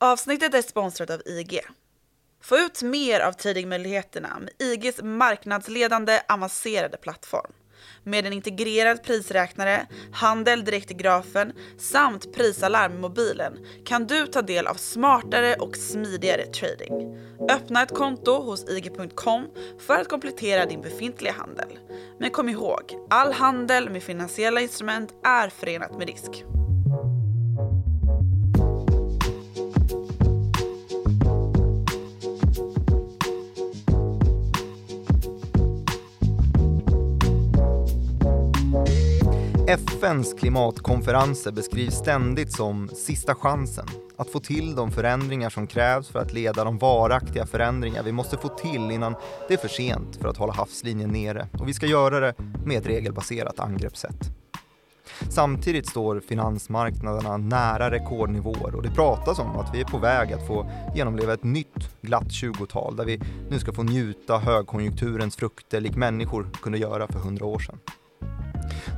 Avsnittet är sponsrat av IG. Få ut mer av tradingmöjligheterna med IGs marknadsledande avancerade plattform. Med en integrerad prisräknare, handel direkt i grafen samt prisalarm i mobilen kan du ta del av smartare och smidigare trading. Öppna ett konto hos IG.com för att komplettera din befintliga handel. Men kom ihåg, all handel med finansiella instrument är förenat med risk. FNs klimatkonferenser beskrivs ständigt som sista chansen att få till de förändringar som krävs för att leda de varaktiga förändringar vi måste få till innan det är för sent för att hålla havslinjen nere. Och vi ska göra det med ett regelbaserat angreppssätt. Samtidigt står finansmarknaderna nära rekordnivåer och det pratas om att vi är på väg att få genomleva ett nytt glatt 20-tal där vi nu ska få njuta högkonjunkturens frukter lik människor kunde göra för hundra år sedan.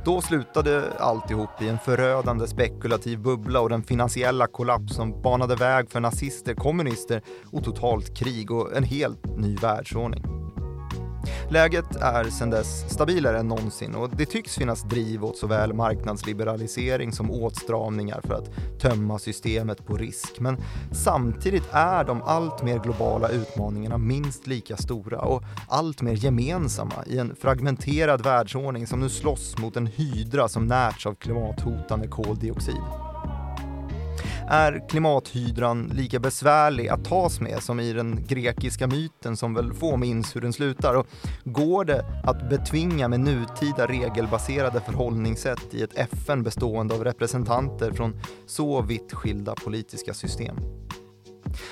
Då slutade alltihop i en förödande spekulativ bubbla och den finansiella kollaps som banade väg för nazister, kommunister och totalt krig och en helt ny världsordning. Läget är sedan dess stabilare än någonsin och det tycks finnas driv åt såväl marknadsliberalisering som åtstramningar för att tömma systemet på risk. Men samtidigt är de allt mer globala utmaningarna minst lika stora och allt mer gemensamma i en fragmenterad världsordning som nu slåss mot en hydra som närts av klimathotande koldioxid. Är klimathydran lika besvärlig att tas med som i den grekiska myten som väl få minns hur den slutar? Och går det att betvinga med nutida regelbaserade förhållningssätt i ett FN bestående av representanter från så vitt skilda politiska system?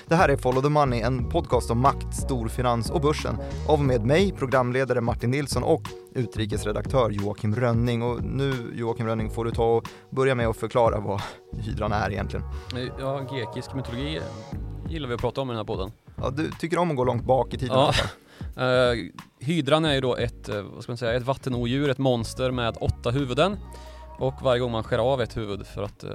Det här är Follow the Money, en podcast om makt, storfinans och börsen av med mig, programledare Martin Nilsson och utrikesredaktör Joakim Rönning. Och nu Joakim Rönning får du ta och börja med att förklara vad hydran är egentligen. Ja, grekisk mytologi gillar vi att prata om i den här podden. Ja, du tycker om att gå långt bak i tiden ja. Uh, hydran är ju då ett, eh, vad ska man säga, ett vattenodjur, ett monster med åtta huvuden. Och varje gång man skär av ett huvud för att uh,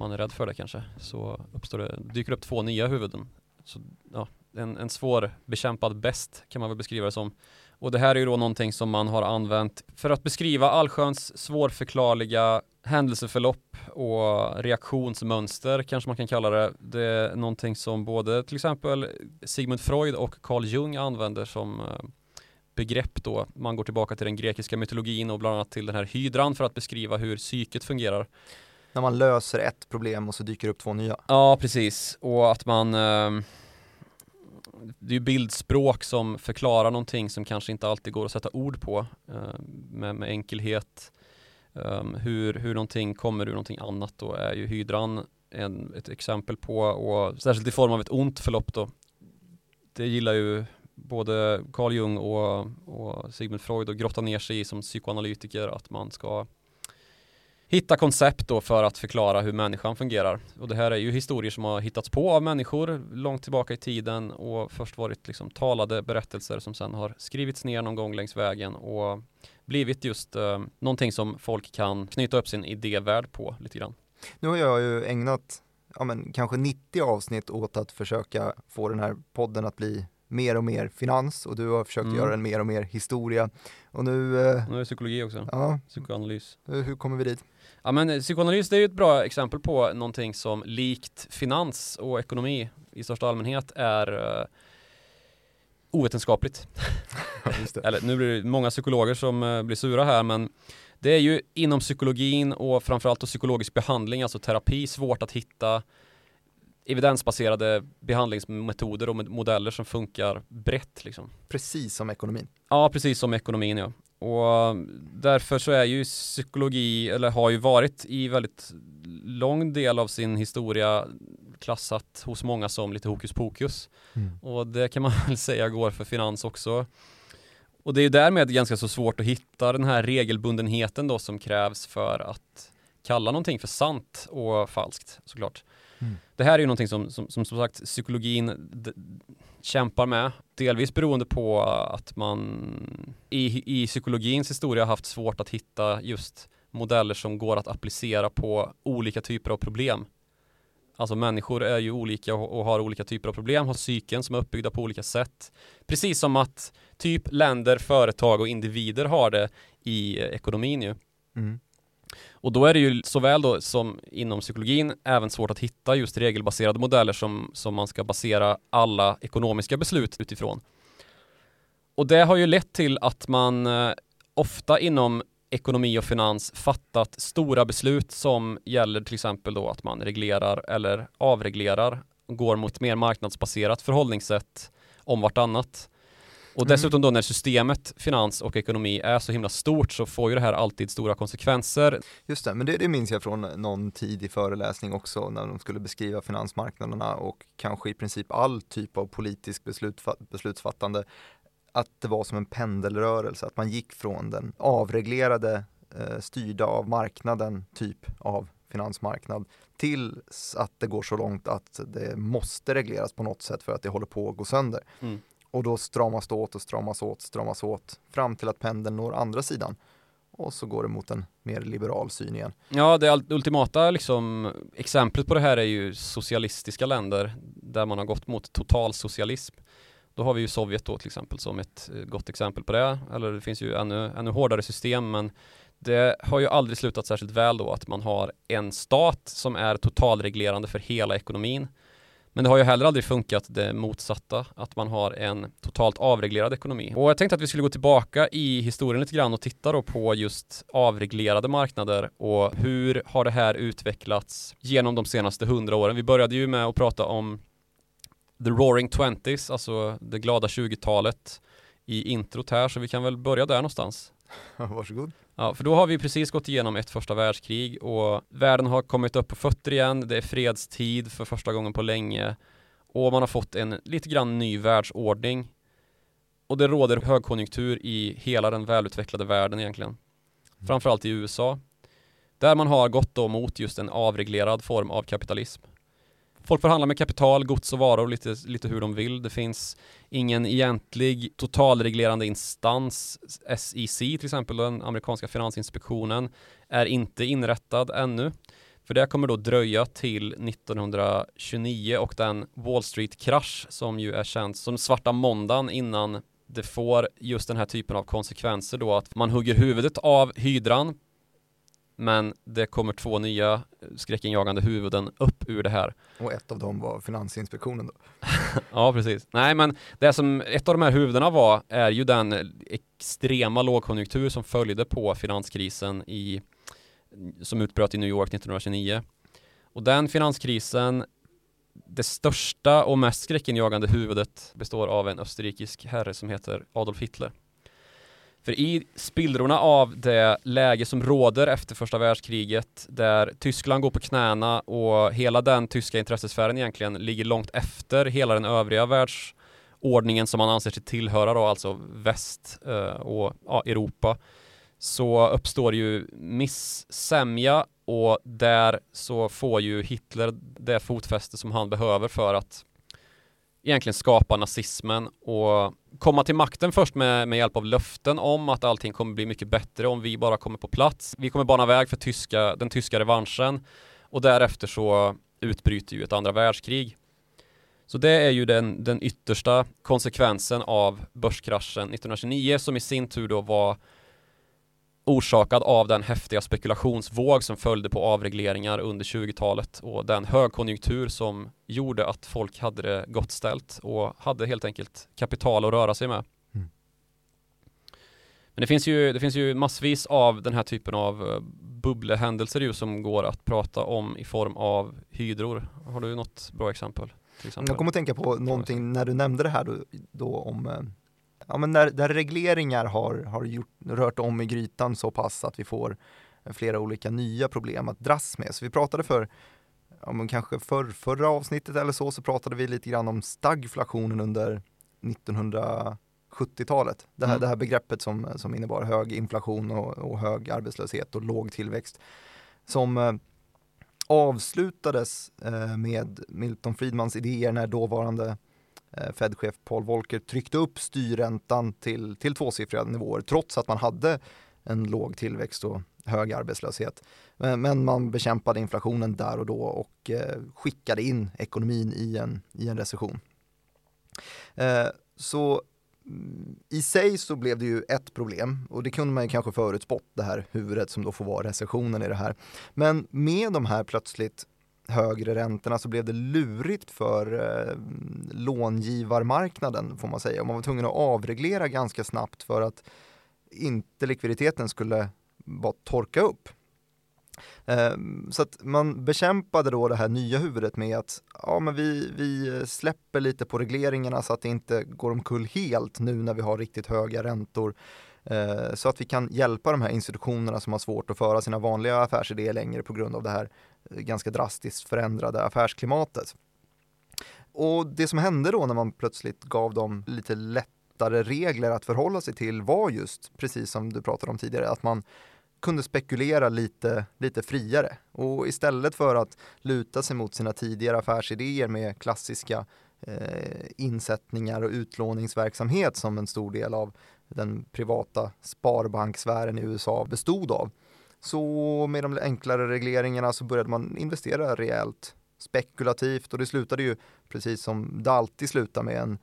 man är rädd för det kanske, så uppstår det, dyker upp två nya huvuden. Så, ja, en, en svår bekämpad bäst kan man väl beskriva det som. Och det här är ju då någonting som man har använt för att beskriva allsköns svårförklarliga händelseförlopp och reaktionsmönster kanske man kan kalla det. Det är någonting som både till exempel Sigmund Freud och Carl Jung använder som eh, begrepp då. Man går tillbaka till den grekiska mytologin och bland annat till den här hydran för att beskriva hur psyket fungerar. När man löser ett problem och så dyker det upp två nya. Ja, precis. Och att man eh, det är ju bildspråk som förklarar någonting som kanske inte alltid går att sätta ord på eh, med, med, enkelhet. Um, hur, hur någonting kommer ur någonting annat då är ju hydran en, ett exempel på och särskilt i form av ett ont förlopp då. Det gillar ju både Carl Jung och, och Sigmund Freud att grotta ner sig i som psykoanalytiker att man ska hitta koncept då för att förklara hur människan fungerar. Och det här är ju historier som har hittats på av människor långt tillbaka i tiden och först varit liksom talade berättelser som sen har skrivits ner någon gång längs vägen och blivit just eh, någonting som folk kan knyta upp sin idévärld på lite grann. Nu har jag ju ägnat ja, men, kanske 90 avsnitt åt att försöka få den här podden att bli mer och mer finans och du har försökt mm. göra den mer och mer historia. Och nu... Eh, nu är det psykologi också, ja. psykoanalys. Hur, kommer vi dit? Ja men psykoanalys det är ju ett bra exempel på någonting som likt finans och ekonomi i största allmänhet är uh, ovetenskapligt. Eller nu blir det många psykologer som uh, blir sura här men det är ju inom psykologin och framförallt psykologisk behandling, alltså terapi, svårt att hitta evidensbaserade behandlingsmetoder och modeller som funkar brett. Liksom. Precis som ekonomin. Ja, precis som ekonomin ja. Och därför så är ju psykologi, eller har ju varit i väldigt lång del av sin historia klassat hos många som lite hokus pokus. Mm. Och det kan man väl säga går för finans också. Och det är ju därmed ganska så svårt att hitta den här regelbundenheten då som krävs för att kalla någonting för sant och falskt såklart. Mm. Det här är ju någonting som, som, som, som sagt psykologin kämpar med. Delvis beroende på att man i, i psykologins historia haft svårt att hitta just modeller som går att applicera på olika typer av problem. Alltså människor är ju olika och, har olika typer av problem, har psyken som är uppbyggda på olika sätt. Precis som att typ länder, företag och individer har det i eh, ekonomin ju. Mm. Och då är det ju såväl då som inom psykologin även svårt att hitta just regelbaserade modeller som, som man ska basera alla ekonomiska beslut utifrån. Och det har ju lett till att man eh, ofta inom ekonomi och finans fattat stora beslut som gäller till exempel då att man reglerar eller avreglerar och går mot mer marknadsbaserat förhållningssätt om vartannat. Och dessutom då när systemet finans och ekonomi är så himla stort så får ju det här alltid stora konsekvenser. Just det, men det, det minns jag från någon tidig föreläsning också när de skulle beskriva finansmarknaderna och kanske i princip all typ av politisk beslutsfa beslutsfattande att det var som en pendelrörelse, att man gick från den avreglerade, eh, styrda av marknaden typ av finansmarknad till att det går så långt att det måste regleras på något sätt för att det håller på att gå sönder. Mm. Och då stramas det åt och stramas åt, stramas åt fram till att pendeln når andra sidan. Och så går det mot en mer liberal syn igen. Ja, det ultimata liksom, exemplet på det här är ju socialistiska länder där man har gått mot totalsocialism. Då har vi ju Sovjet då till exempel som ett eh, gott exempel på det. Eller det finns ju ännu, ännu hårdare system men det har ju aldrig slutat särskilt väl då att man har en stat som är totalreglerande för hela ekonomin. Men det har ju heller aldrig funkat det motsatta, att man har en totalt avreglerad ekonomi. Och jag tänkte att vi skulle gå tillbaka i historien lite grann och titta då på just avreglerade marknader och hur har det här utvecklats genom de senaste hundra åren. Vi började ju med att prata om The Roaring Twenties, alltså det glada 20-talet i introt här, så vi kan väl börja där någonstans. Varsågod. Ja, för då har vi precis gått igenom ett första världskrig och världen har kommit upp på fötter igen. Det är fredstid för första gången på länge och man har fått en lite grann ny världsordning. Och det råder högkonjunktur i hela den välutvecklade världen egentligen. Mm. Framförallt i USA. Där man har gått då mot just en avreglerad form av kapitalism. Folk får handla med kapital, gods och varor lite, lite hur de vill. Det finns ingen egentlig totalreglerande instans. SEC till exempel, den amerikanska finansinspektionen, är inte inrättad ännu. För det kommer då dröja till 1929 och den Wall Street-krasch som ju är känd som svarta måndagen innan det får just den här typen av konsekvenser då att man hugger huvudet av hydran men det kommer två nya skräckinjagande huvuden upp ur det här. Och ett av dem var Finansinspektionen då? ja, precis. Nej, men det som ett av de här huvudena var är ju den extrema lågkonjunktur som följde på finanskrisen i, som utbröt i New York 1929. Och den finanskrisen det största och mest skräckinjagande huvudet består av en österrikisk herre som heter Adolf Hitler. För i spillrorna av det läge som råder efter första världskriget där Tyskland går på knäna och hela den tyska intressesfären egentligen ligger långt efter hela den övriga världsordningen som man anser sig tillhöra då, alltså väst eh, och ja, Europa så uppstår ju missämja och där så får ju Hitler det fotfäste som han behöver för att egentligen skapa nazismen och komma till makten först med, med hjälp av löften om att allting kommer bli mycket bättre om vi bara kommer på plats. Vi kommer bana väg för tyska, den tyska revanschen och därefter så utbryter ju ett andra världskrig. Så det är ju den, den yttersta konsekvensen av börskraschen 1929 som i sin tur då var orsakad av den häftiga spekulationsvåg som följde på avregleringar under 20-talet och den högkonjunktur som gjorde att folk hade det gott ställt och hade helt enkelt kapital att röra sig med. Mm. Men det finns, ju, det finns ju massvis av den här typen av eh, bubblehändelser ju som går att prata om i form av hydror. Har du något bra exempel? exempel? Jag kommer att tänka på någonting när du nämnde det här då, då om eh, ja, men när, där regleringar har, har gjort, rört om i grytan så pass att vi får flera olika nya problem att dras med. Så vi pratade för, ja, men kanske för, förra avsnittet eller så, så pratade vi lite grann om stagflationen under 1970-talet. Det här, mm. det här begreppet som, som innebar hög inflation och, och hög arbetslöshet och låg tillväxt. Som eh, avslutades eh, med Milton Friedmans idéer när dåvarande Eh, Fed-chef Paul Volcker tryckte upp styrräntan till, till tvåsiffriga nivåer trots att man hade en låg tillväxt och hög arbetslöshet. Men, men man bekämpade inflationen där och då och eh, skickade in ekonomin i en, i en recession. Eh, så mm, i sig så blev det ju ett problem och det kunde man ju kanske förutspått det här huvudet som då får vara recessionen i det här. Men med de här plötsligt högre räntorna så blev det lurigt för eh, långivarmarknaden får man säga. och Man var tvungen att avreglera ganska snabbt för att inte likviditeten skulle bara torka upp. Eh, så att man bekämpade då det här nya huvudet med att ja, men vi, vi släpper lite på regleringarna så att det inte går omkull helt nu när vi har riktigt höga räntor. Eh, så att vi kan hjälpa de här institutionerna som har svårt att föra sina vanliga affärsidéer längre på grund av det här ganska drastiskt förändrade affärsklimatet. Och det som hände då när man plötsligt gav dem lite lättare regler att förhålla sig till var just, precis som du pratade om tidigare, att man kunde spekulera lite, lite friare. Och istället för att luta sig mot sina tidigare affärsidéer med klassiska eh, insättningar och utlåningsverksamhet som en stor del av den privata sparbanksfären i USA bestod av. Så med de enklare regleringarna så började man investera rejält spekulativt och det slutade ju precis som det alltid slutar med en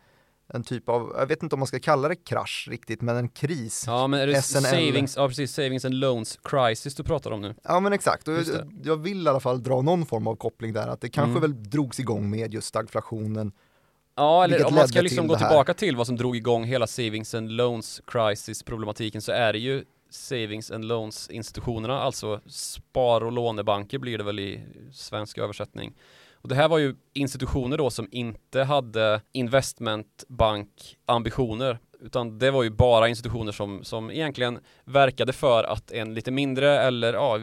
en typ av, jag vet inte om man ska kalla det krasch riktigt, men en kris. Ja, men är det SNL. savings, ja precis, savings and loans crisis du pratar om nu? Ja, men exakt. Och jag, jag, vill i alla fall dra någon form av koppling där, att det kanske mm. väl drogs igång med just stagflationen. Ja, eller om man ska liksom gå tillbaka till vad som drog igång hela savings and loans crisis problematiken så är det ju savings and loans institutionerna, alltså spar och lånebanker blir det väl i svensk översättning och det här var ju institutioner då som inte hade investmentbankambitioner utan det var ju bara institutioner som, som egentligen verkade för att en lite mindre eller ja,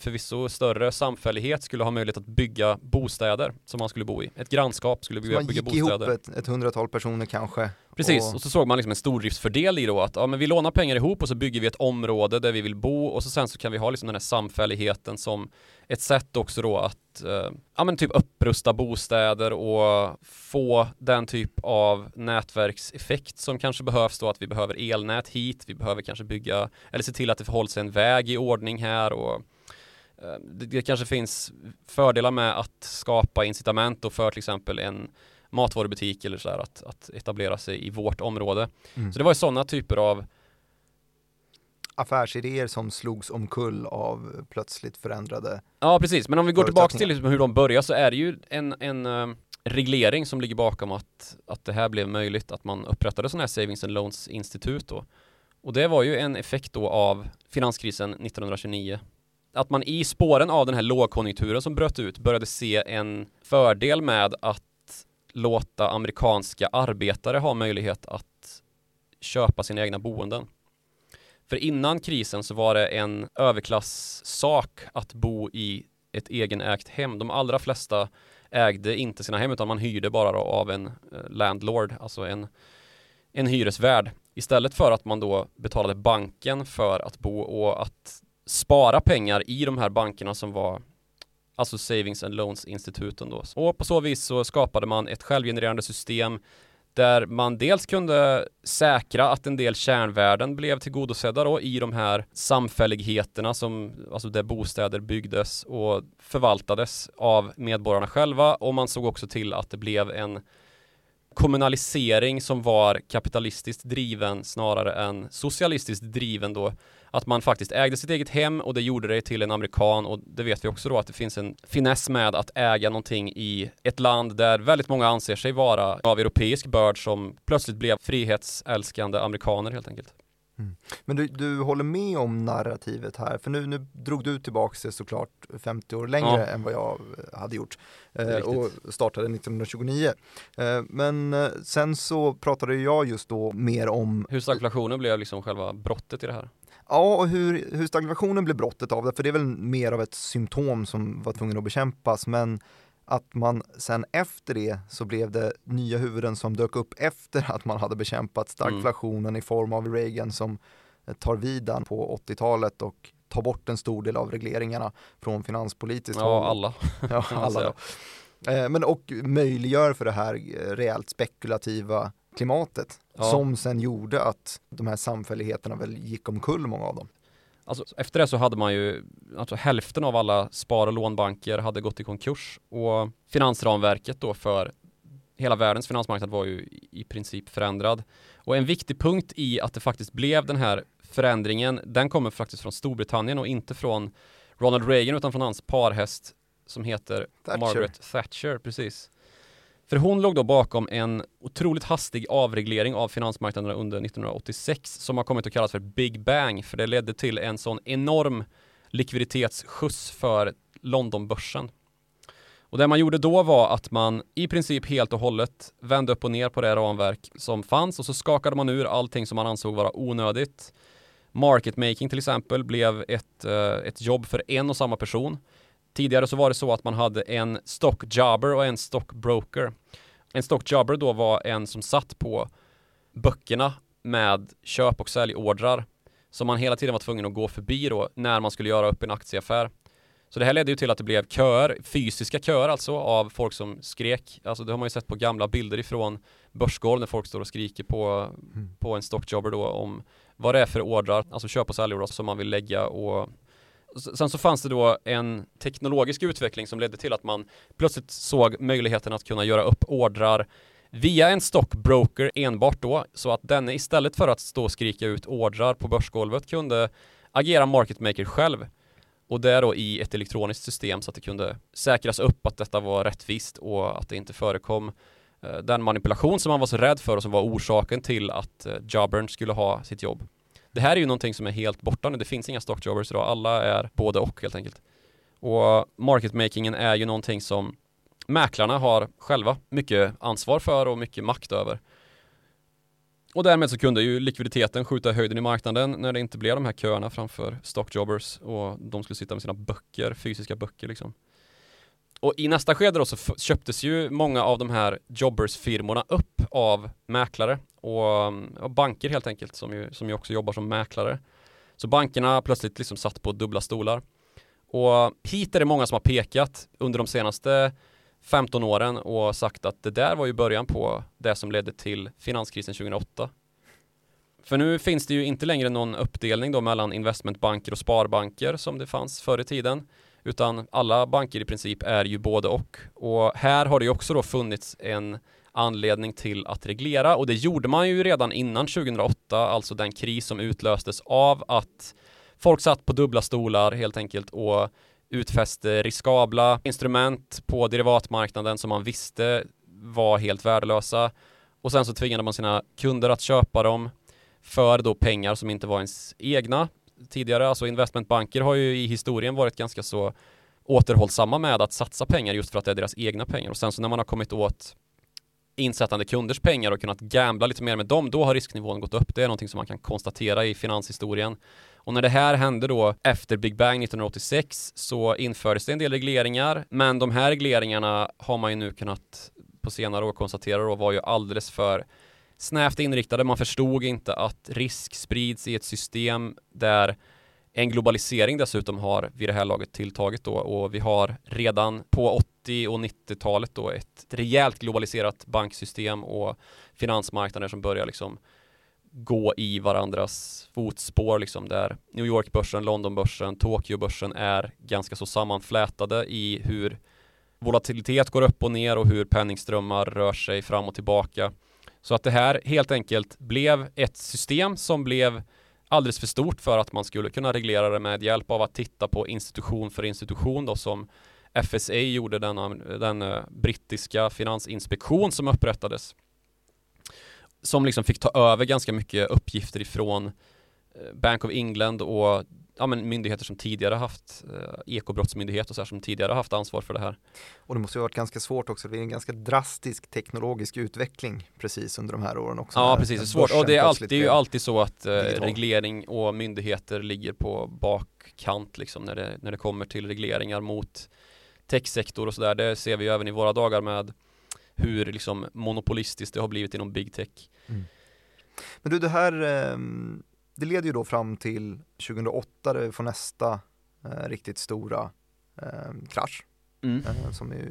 förvisso större samfällighet skulle ha möjlighet att bygga bostäder som man skulle bo i. Ett grannskap skulle bygga, bygga bostäder. Man gick ihop ett, ett hundratal personer kanske. Precis, och... och så såg man liksom en stordriftsfördel i då att ja, men vi lånar pengar ihop och så bygger vi ett område där vi vill bo och så sen så kan vi ha liksom den här samfälligheten som ett sätt också då att eh, ja, men typ upprusta bostäder och få den typ av nätverkseffekt som kanske behövs då att vi behöver elnät hit, vi behöver kanske bygga eller se till att det hålls en väg i ordning här och eh, det, det kanske finns fördelar med att skapa incitament och för till exempel en matvarubutik eller så här att, att etablera sig i vårt område. Mm. Så det var ju sådana typer av affärsidéer som slogs omkull av plötsligt förändrade Ja precis, men om vi går tillbaka till liksom hur de börjar så är det ju en, en uh, reglering som ligger bakom att, att det här blev möjligt, att man upprättade sådana här Savings and Loans institut då. Och det var ju en effekt då av finanskrisen 1929. Att man i spåren av den här lågkonjunkturen som bröt ut började se en fördel med att låta amerikanska arbetare ha möjlighet att köpa sina egna boenden. För innan krisen så var det en överklasssak att bo i ett egenägt hem. De allra flesta ägde inte sina hem utan man hyrde bara av en eh, landlord, alltså en, en hyresvärd. Istället för att man då betalade banken för att bo och att spara pengar i de här bankerna som var alltså Savings and Loans instituten då. Och på så vis så skapade man ett självgenererande system där man dels kunde säkra att en del kärnvärden blev tillgodosedda då i de här samfälligheterna som, alltså där bostäder byggdes och förvaltades av medborgarna själva och man såg också till att det blev en kommunalisering som var kapitalistiskt driven snarare än socialistiskt driven då att man faktiskt ägde sitt eget hem och det gjorde det till en amerikan och det vet vi också då att det finns en finess med att äga någonting i ett land där väldigt många anser sig vara av europeisk börd som plötsligt blev frihetsälskande amerikaner helt enkelt. Mm. Men du, du håller med om narrativet här, för nu, nu drog du tillbaka det såklart 50 år längre ja. än vad jag hade gjort eh, och startade 1929. Eh, men eh, sen så pratade jag just då mer om hur stagflationen blev liksom själva brottet i det här. Ja, och hur, hur stagnationen blev brottet av det, för det är väl mer av ett symptom som var tvungen att bekämpas, men att man sen efter det så blev det nya huvuden som dök upp efter att man hade bekämpat stagflationen mm. i form av Reagan som tar vidan på 80-talet och tar bort en stor del av regleringarna från finanspolitiskt håll. Ja, alla. ja, alla då. Eh, men och möjliggör för det här rejält spekulativa klimatet ja. som sen gjorde att de här samfälligheterna väl gick omkull många av dem. Alltså, efter det så hade man ju, alltså hälften av alla spar och lånbanker hade gått i konkurs och finansramverket då för hela världens finansmarknad var ju i princip förändrad. Och en viktig punkt i att det faktiskt blev den här förändringen, den kommer faktiskt från Storbritannien och inte från Ronald Reagan utan från hans parhäst som heter Thatcher. Margaret Thatcher, precis. För hon låg då bakom en otroligt hastig avreglering av finansmarknaderna under 1986 som har kommit att kallas för Big Bang för det ledde till en sån enorm likviditetsskjuts för Londonbörsen. Och det man gjorde då var att man i princip helt och hållet vände upp och ner på det ramverk som fanns och så skakade man ur allting som man ansåg vara onödigt. Market making till exempel blev ett, eh, ett jobb för en och samma person. Tidigare så var det så att man hade en stockjobber och en stockbroker. En stockjobber då var en som satt på böckerna med köp och säljordrar som man hela tiden var tvungen att gå förbi då när man skulle göra upp en aktieaffär. Så det här ledde ju till att det blev köer, fysiska köer alltså av folk som skrek. Alltså det har man ju sett på gamla bilder ifrån börsgolv när folk står och skriker på, på en stockjobber då om vad det är för ordrar, alltså köp och säljordrar som man vill lägga och Sen så fanns det då en teknologisk utveckling som ledde till att man plötsligt såg möjligheten att kunna göra upp ordrar via en stockbroker enbart då, så att denne istället för att stå och skrika ut ordrar på börsgolvet kunde agera market maker själv. Och det då i ett elektroniskt system så att det kunde säkras upp att detta var rättvist och att det inte förekom eh, den manipulation som man var så rädd för och som var orsaken till att eh, jobbern skulle ha sitt jobb. Det här är ju någonting som är helt borta nu. Det finns inga stockjobbers idag. Alla är både och helt enkelt. Och marketmakingen är ju någonting som mäklarna har själva mycket ansvar för och mycket makt över. Och därmed så kunde ju likviditeten skjuta höjden i marknaden när det inte blev de här köerna framför stockjobbers och de skulle sitta med sina böcker, fysiska böcker liksom. Och i nästa skede då så köptes ju många av de här jobbers-firmorna upp av mäklare och, mm, och, banker helt enkelt som ju, som ju också jobbar som mäklare. Så bankerna plötsligt liksom satt på dubbla stolar. Och hit är det många som har pekat under de senaste 15 åren och sagt att det där var ju början på det som ledde till finanskrisen 2008. För nu finns det ju inte längre någon uppdelning då mellan investmentbanker och sparbanker som det fanns förr i tiden utan alla banker i princip är ju både och. Och här har det ju också då funnits en anledning till att reglera. Och det gjorde man ju redan innan 2008, alltså den kris som utlöstes av att folk satt på dubbla stolar helt enkelt och utfäste riskabla instrument på derivatmarknaden som man visste var helt värdelösa. Och sen så tvingade man sina kunder att köpa dem för då pengar som inte var ens egna tidigare. Alltså investmentbanker har ju i historien varit ganska så återhållsamma med att satsa pengar just för att det är deras egna pengar. Och sen så när man har kommit åt insättande kunders pengar och kunnat gambla lite mer med dem, då har risknivån gått upp. Det är någonting som man kan konstatera i finanshistorien. Och när det här hände då efter Big Bang 1986 så infördes det en del regleringar, men de här regleringarna har man ju nu kunnat på senare år konstatera då var ju alldeles för snävt inriktade. Man förstod inte att risk sprids i ett system där en globalisering dessutom har vid det här laget tilltagit då och vi har redan på 80 och 90-talet då ett rejält globaliserat banksystem och finansmarknader som börjar liksom gå i varandras fotspår liksom där New York-börsen, London-börsen, Tokyo-börsen är ganska så sammanflätade i hur volatilitet går upp och ner och hur penningströmmar rör sig fram och tillbaka. Så att det här helt enkelt blev ett system som blev alldeles för stort för att man skulle kunna reglera det med hjälp av att titta på institution för institution då som FSA gjorde denna, den uh, brittiska finansinspektion som upprättades. Som liksom fick ta över ganska mycket uppgifter ifrån uh, Bank of England och ja, men myndigheter som tidigare haft, eh, ekobrottsmyndighet och så här, som tidigare haft ansvar för det här. Och det måste ju ha varit ganska svårt också, det är en ganska drastisk teknologisk utveckling precis under de här åren också. Ja precis, det är svårt och det är, alltid, det är ju alltid så att eh, reglering och myndigheter ligger på bakkant liksom när det, när det kommer till regleringar mot techsektor och sådär. Det ser vi ju även i våra dagar med hur liksom monopolistiskt det har blivit inom big tech. Mm. Men du, det här eh, det leder ju då fram till 2008 där vi får nästa eh, riktigt stora eh, krasch. Mm. Eh, som är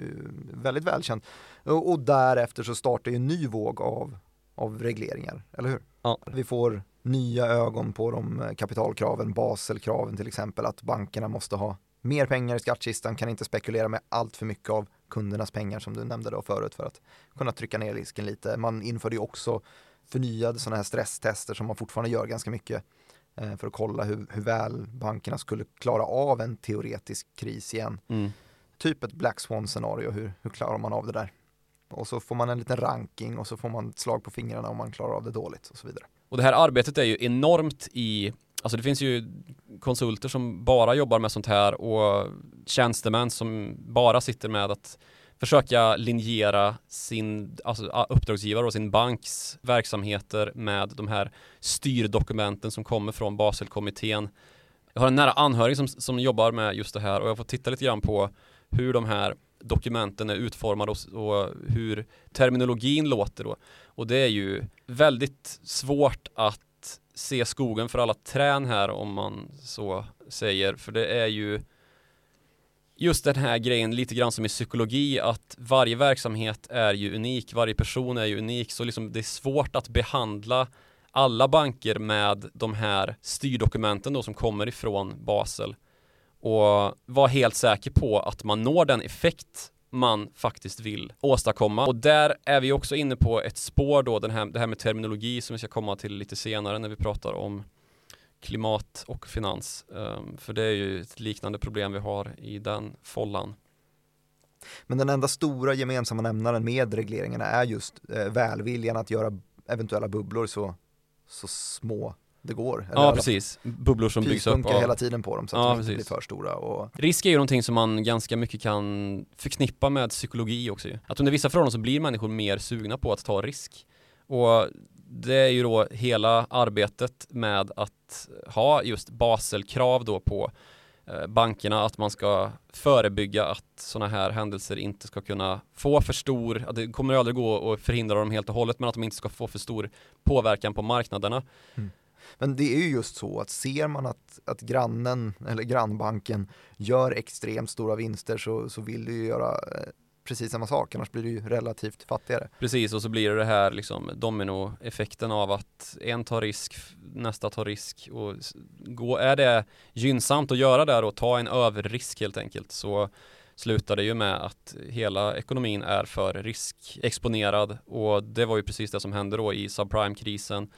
väldigt välkänd. Och, och, därefter så startar ju en ny våg av, av regleringar, eller hur? Ja. Vi får nya ögon på de eh, kapitalkraven, Baselkraven till exempel, att bankerna måste ha mer pengar i skattkistan, kan inte spekulera med allt för mycket av kundernas pengar som du nämnde då förut för att kunna trycka ner risken lite. Man införde ju också förnyade sådana här stresstester som man fortfarande gör ganska mycket eh, för att kolla hur, hur väl bankerna skulle klara av en teoretisk kris igen. Mm. Typ ett Black Swan scenario, hur, hur klarar man av det där? Och så får man en liten ranking och så får man ett slag på fingrarna om man klarar av det dåligt och så vidare. Och det här arbetet är ju enormt i Alltså det finns ju konsulter som bara jobbar med sånt här och tjänstemän som bara sitter med att försöka linjera sin alltså uppdragsgivare och sin banks verksamheter med de här styrdokumenten som kommer från Baselkommittén. Jag har en nära anhörig som, som jobbar med just det här och jag får titta lite grann på hur de här dokumenten är utformade och, och hur terminologin låter då. Och det är ju väldigt svårt att se skogen för alla trän här om man så säger. För det är ju just den här grejen lite grann som i psykologi att varje verksamhet är ju unik, varje person är ju unik så liksom det är svårt att behandla alla banker med de här styrdokumenten då som kommer ifrån Basel och vara helt säker på att man når den effekt man faktiskt vill åstadkomma. Och där är vi också inne på ett spår då, den här, det här med terminologi som vi ska komma till lite senare när vi pratar om klimat och finans. Um, för det är ju ett liknande problem vi har i den follan. Men den enda stora gemensamma nämnaren med regleringarna är just eh, välviljan att göra eventuella bubblor så, så små det går. ja, precis. Bubblor som byggs upp. Av... hela tiden på dem så att ja, de inte precis. blir för stora. Och... Risk är ju någonting som man ganska mycket kan förknippa med psykologi också Att under vissa förhållanden så blir människor mer sugna på att ta risk. Och det är ju då hela arbetet med att ha just Baselkrav då på eh, bankerna att man ska förebygga att sådana här händelser inte ska kunna få för stor, att det kommer aldrig gå att förhindra dem helt och hållet men att de inte ska få för stor påverkan på marknaderna. Mm. Men det är ju just så att ser man att, att grannen eller grannbanken gör extremt stora vinster så, så vill du ju göra eh, precis samma sak, annars blir du ju relativt fattigare. Precis, och så blir det det här liksom dominoeffekten av att en tar risk, nästa tar risk och gå, är det gynnsamt att göra det och ta en överrisk helt enkelt så slutar det ju med att hela ekonomin är för riskexponerad och det var ju precis det som hände då i subprime-krisen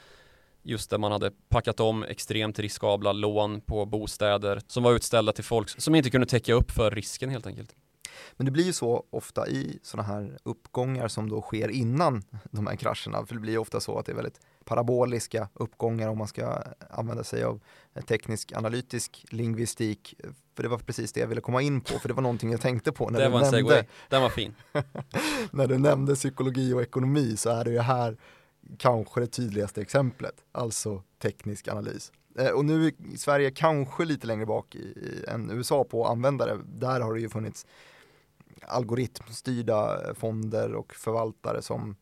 just där man hade packat om extremt riskabla lån på bostäder som var utställda till folk som inte kunde täcka upp för risken helt enkelt. Men det blir ju så ofta i sådana här uppgångar som då sker innan de här krascherna, för det blir ju ofta så att det är väldigt paraboliska uppgångar om man ska använda sig av teknisk analytisk lingvistik. För det var precis det jag ville komma in på, för det var någonting jag tänkte på när det du var nämnde. Den var fin. när du nämnde psykologi och ekonomi så är det ju här kanske det tydligaste exemplet, alltså teknisk analys. Eh, och nu är Sverige kanske lite längre bak i, i, än USA på användare. Där har det ju funnits algoritmstyrda fonder och förvaltare som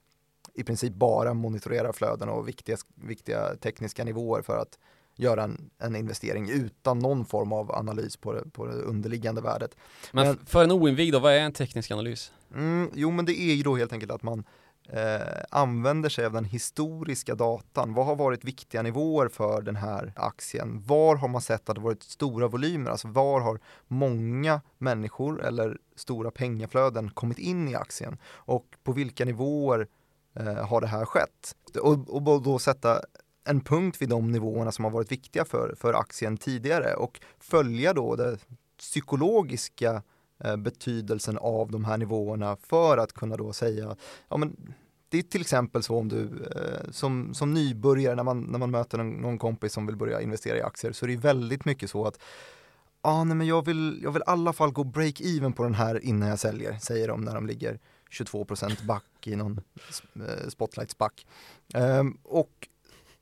i princip bara monitorerar flöden och viktiga, viktiga tekniska nivåer för att göra en, en, investering utan någon form av analys på det, på det underliggande värdet. Men, men för en oinvigd då, vad är en teknisk analys? Mm, jo men det är ju då helt enkelt att man eh, använder sig av den historiska datan. Vad har varit viktiga nivåer för den här aktien? Var har man sett att det varit stora volymer? Alltså var har många människor eller stora pengaflöden kommit in i aktien? Och på vilka nivåer eh, har det här skett? Och, och då sätta en punkt vid de nivåerna som har varit viktiga för, för aktien tidigare och följa då det psykologiska Eh, Eh, betydelsen av de här nivåerna för att kunna då säga, ja men det är till exempel så om du eh, som, som nybörjare när man, när man möter någon, någon kompis som vill börja investera i aktier så är det väldigt mycket så att ah, nej, men jag, vill, jag vill i alla fall gå break-even på den här innan jag säljer, säger de när de ligger 22% back i någon eh, spotlight-spack. Um, och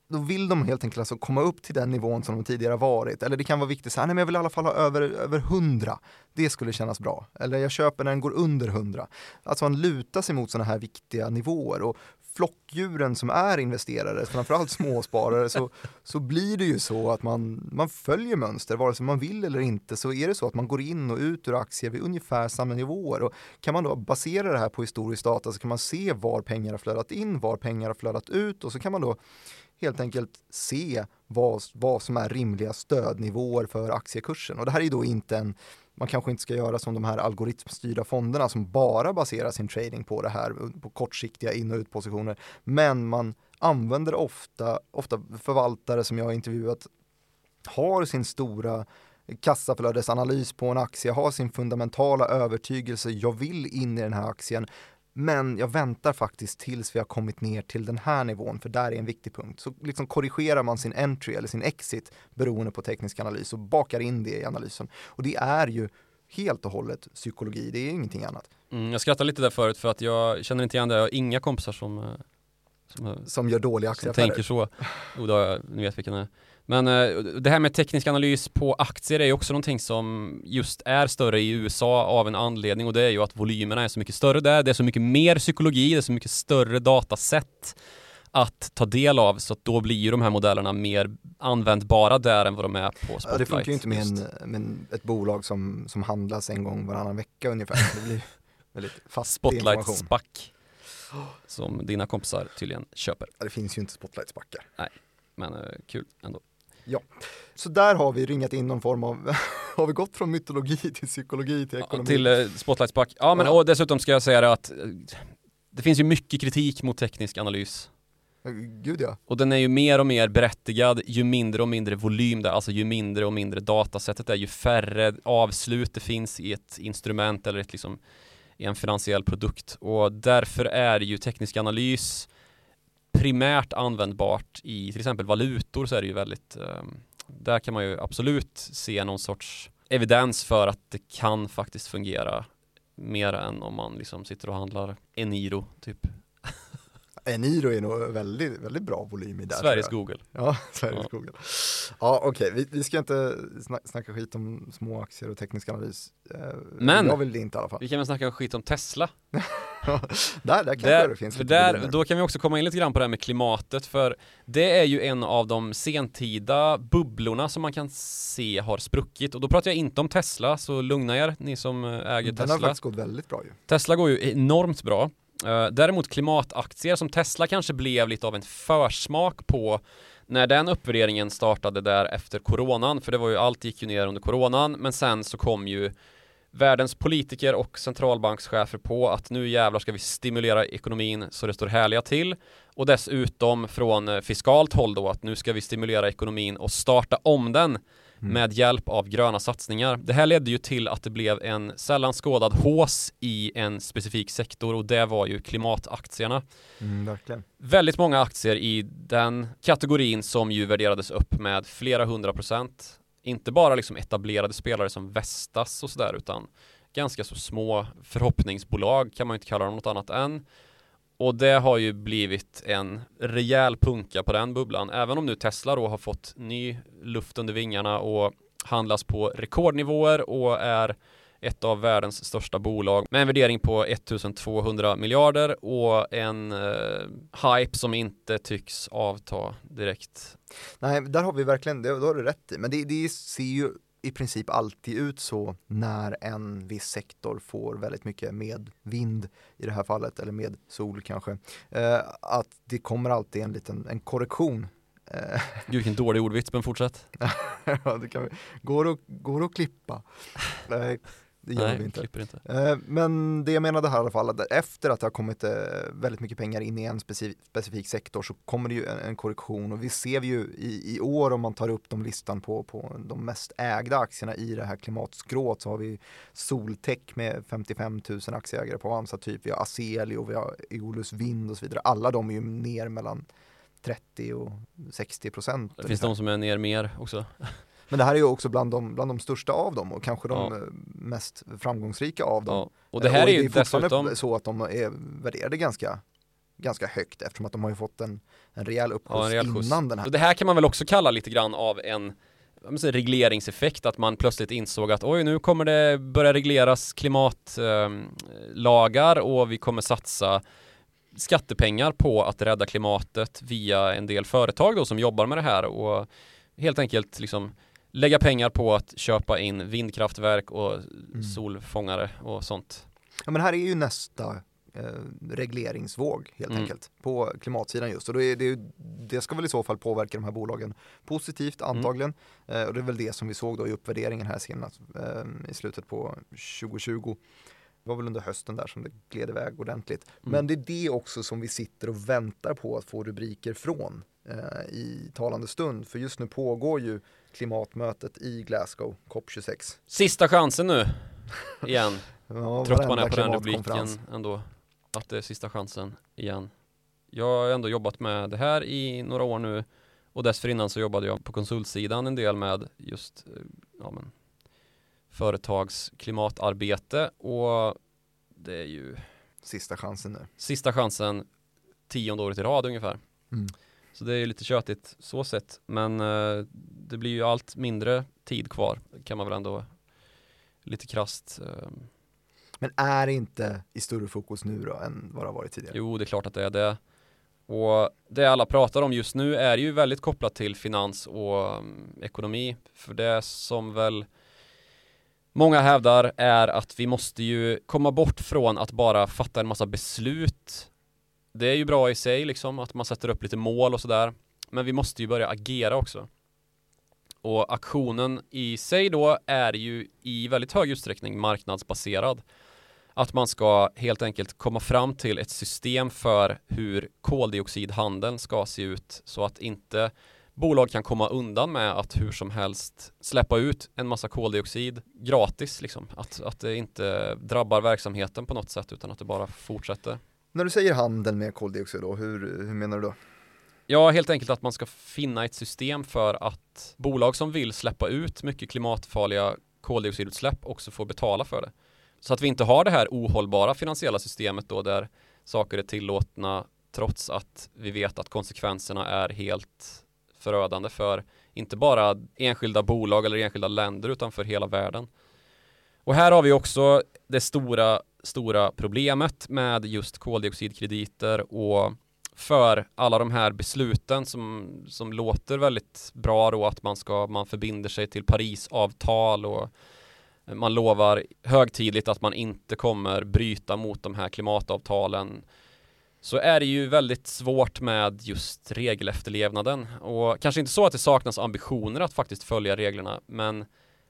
då vill de helt enkelt alltså komma upp till den nivån som de tidigare varit. Eller det kan vara viktigt, så här, nej men jag vill i alla fall ha över, över 100. Det skulle kännas bra. Eller jag köper när den går under 100. Alltså man lutar sig mot sådana här viktiga nivåer. Och flockdjuren som är investerare, framförallt småsparare, så, så blir det ju så att man, man följer mönster, vare sig man vill eller inte, så är det så att man går in och ut ur aktier vid ungefär samma nivåer. Och kan man då basera det här på historisk data så kan man se var pengar har flödat in, var pengar har flödat ut och så kan man då helt enkelt se vad, vad som är rimliga stödnivåer för aktiekursen. Och det här är då inte en man kanske inte ska göra som de här algoritmstyrda fonderna som bara baserar sin trading på det här, på kortsiktiga in och utpositioner. Men man använder ofta, ofta förvaltare som jag har intervjuat har sin stora kassaflödesanalys på en aktie, har sin fundamentala övertygelse, jag vill in i den här aktien, men jag väntar faktiskt tills vi har kommit ner till den här nivån, för där är en viktig punkt. Så liksom korrigerar man sin entry eller sin exit beroende på teknisk analys och bakar in det i analysen. Och det är ju helt och hållet psykologi, det är ingenting annat. Mm, jag skrattade lite där förut för att jag känner inte igen det, jag har inga kompisar som eh, som, som gör dåliga aktieaffärer. Som tänker så. Jo, då, ni vet vilken det är. Men eh, det här med teknisk analys på aktier är ju också någonting som just är större i USA av en anledning och det är ju att volymerna är så mycket större där. Det är så mycket mer psykologi, det är så mycket större datasätt att ta del av så att då blir ju de här modellerna mer användbara där än vad de är på Spotlight. Ja, det funkar ju inte med, en, med ett bolag som, som handlas en gång varannan vecka ungefär. Det blir väldigt fast Spotlight SPAC som dina kompisar tydligen köper. Ja, det finns ju inte Spotlight-spackar. Nej, men uh, kul ändå. Ja, så där har vi ringat in någon form av, har vi gått från mytologi till psykologi till ekonomi? Ja, till uh, Spotlight SPAC. Ja, men ja. och dessutom ska jag säga det att uh, det finns ju mycket kritik mot teknisk analys. Gud ja. Och den är ju mer och mer berättigad ju mindre och mindre volym det är, alltså ju mindre och mindre datasättet är, ju färre avslut det finns i ett instrument eller ett liksom i en finansiell produkt och därför är ju teknisk analys primärt användbart i till exempel valutor så är det ju väldigt ehm, där kan man ju absolut se någon sorts evidens för att det kan faktiskt fungera mer än om man liksom sitter och handlar en Eniro typ. Eniro är nog väldigt, väldigt bra volym i där. Sveriges Google. Ja, Sveriges ja. Google. Ja, okej, okay. vi, vi, ska inte snacka skit om små aktier och teknisk analys. Eh, Men, jag vill det inte i alla fall. Vi kan väl snacka skit om Tesla. där, där kanske det finns för där, Då kan vi också komma in lite grann på det här med klimatet, för det är ju en av de sentida bubblorna som man kan se har spruckit. Och då pratar jag inte om Tesla, så lugna er, ni som äger Den Tesla. Den har faktiskt gått väldigt bra ju. Tesla går ju enormt bra. Eh, däremot klimataktier som Tesla kanske blev lite av en försmak på när den uppvärderingen startade där efter coronan, för det var ju allt gick ju ner under coronan, men sen så kom ju världens politiker och centralbankschefer på att nu jävlar ska vi stimulera ekonomin så det står härliga till. Och dessutom från eh, fiskalt håll då att nu ska vi stimulera ekonomin och starta om den. Mm. med hjälp av gröna satsningar. Det här ledde ju till att det blev en sällan skådad hås i en specifik sektor och det var ju klimataktierna. Mm, verkligen. Väldigt många aktier i den kategorin som ju värderades upp med flera hundra procent. Inte bara liksom etablerade spelare som Vestas och sådär utan ganska så små förhoppningsbolag kan man inte kalla dem något annat än och det har ju blivit en rejäl punka på den bubblan. Även om nu Tesla då har fått ny luft under vingarna och handlas på rekordnivåer och är ett av världens största bolag med en värdering på 1200 miljarder och en eh, hype som inte tycks avta direkt. Nej, där har vi verkligen, det, då har du rätt i, men det, det ser ju i princip alltid ut så när en viss sektor får väldigt mycket med vind i det här fallet, eller med sol kanske, eh, att det kommer alltid en liten en korrektion. Eh, Gud vilken dålig ordvits, men fortsätt. ja, det kan vi. Går, att, går klippa. Det gör Nej, vi inte. inte. Eh, men det jag menade här i alla fall, att efter att det har kommit eh, väldigt mycket pengar in i en specifik, specifik sektor så kommer det ju en, en, korrektion och vi ser ju i, i år om man tar upp de listan på, på de mest ägda aktierna i det här klimatskrået så har vi Soltech med 55 000 aktieägare på Avanza typ, vi har Aselio, vi har Eolus Vind och så vidare. Alla de är ju ner mellan 30 och 60 procent. Det finns de som är ner mer också. Men det här är ju också bland de, bland de största av dem och kanske de ja. mest framgångsrika av dem. Ja. Och det här och är ju fortfarande dessutom... så att de är värderade ganska ganska högt eftersom att de har ju fått en, en rejäl uppskjuts ja, innan den här. Och det här kan man väl också kalla lite grann av en säga, regleringseffekt, att man plötsligt insåg att oj, nu kommer det börja regleras klimatlagar eh, och vi kommer satsa skattepengar på att rädda klimatet via en del företag då som jobbar med det här och helt enkelt liksom lägga pengar på att köpa in vindkraftverk och mm. solfångare och sånt. Ja men här är ju nästa eh, regleringsvåg helt mm. enkelt på klimatsidan just och då är det, det ska väl i så fall påverka de här bolagen positivt mm. antagligen mm. eh, och det är väl det som vi såg då i uppvärderingen här senast eh, i slutet på 2020 det var väl under hösten där som det gled iväg ordentligt. Mm. Men det är det också som vi sitter och väntar på att få rubriker från eh, i talande stund. För just nu pågår ju klimatmötet i Glasgow, COP26. Sista chansen nu, igen. ja, Trött man är på den rubriken ändå. Att det är sista chansen igen. Jag har ändå jobbat med det här i några år nu och dessförinnan så jobbade jag på konsultsidan en del med just eh, ja, men, företags klimatarbete och det är ju Sista chansen nu. Sista chansen tionde året i rad ungefär. Mm. Så det är ju lite tjötigt så sett. Men eh, det blir ju allt mindre tid kvar kan man väl ändå lite krast. Eh. Men är det inte i större fokus nu då än vad det har varit tidigare? Jo, det är klart att det är det. Och det alla pratar om just nu är ju väldigt kopplat till finans och um, ekonomi. För det som väl många hävdar är att vi måste ju komma bort från att bara fatta en massa beslut det är ju bra i sig liksom att man sätter upp lite mål och sådär. Men vi måste ju börja agera också. Och aktionen i sig då är ju i väldigt hög utsträckning marknadsbaserad. Att man ska helt enkelt komma fram till ett system för hur koldioxidhandeln ska se ut så att inte bolag kan komma undan med att hur som helst släppa ut en massa koldioxid gratis liksom. Att, att det inte drabbar verksamheten på något sätt utan att det bara fortsätter. När du säger handel med koldioxid då, hur, hur menar du då? Ja, helt enkelt att man ska finna ett system för att bolag som vill släppa ut mycket klimatfarliga koldioxidutsläpp också får betala för det. Så att vi inte har det här ohållbara finansiella systemet då där saker är tillåtna trots att vi vet att konsekvenserna är helt förödande för inte bara enskilda bolag eller enskilda länder utan för hela världen. Och här har vi också det stora stora problemet med just koldioxidkrediter och för alla de här besluten som, som låter väldigt bra då att man ska, man förbinder sig till Parisavtal och man lovar högtidligt att man inte kommer bryta mot de här klimatavtalen så är det ju väldigt svårt med just regelefterlevnaden. Och kanske inte så att det saknas ambitioner att faktiskt följa reglerna men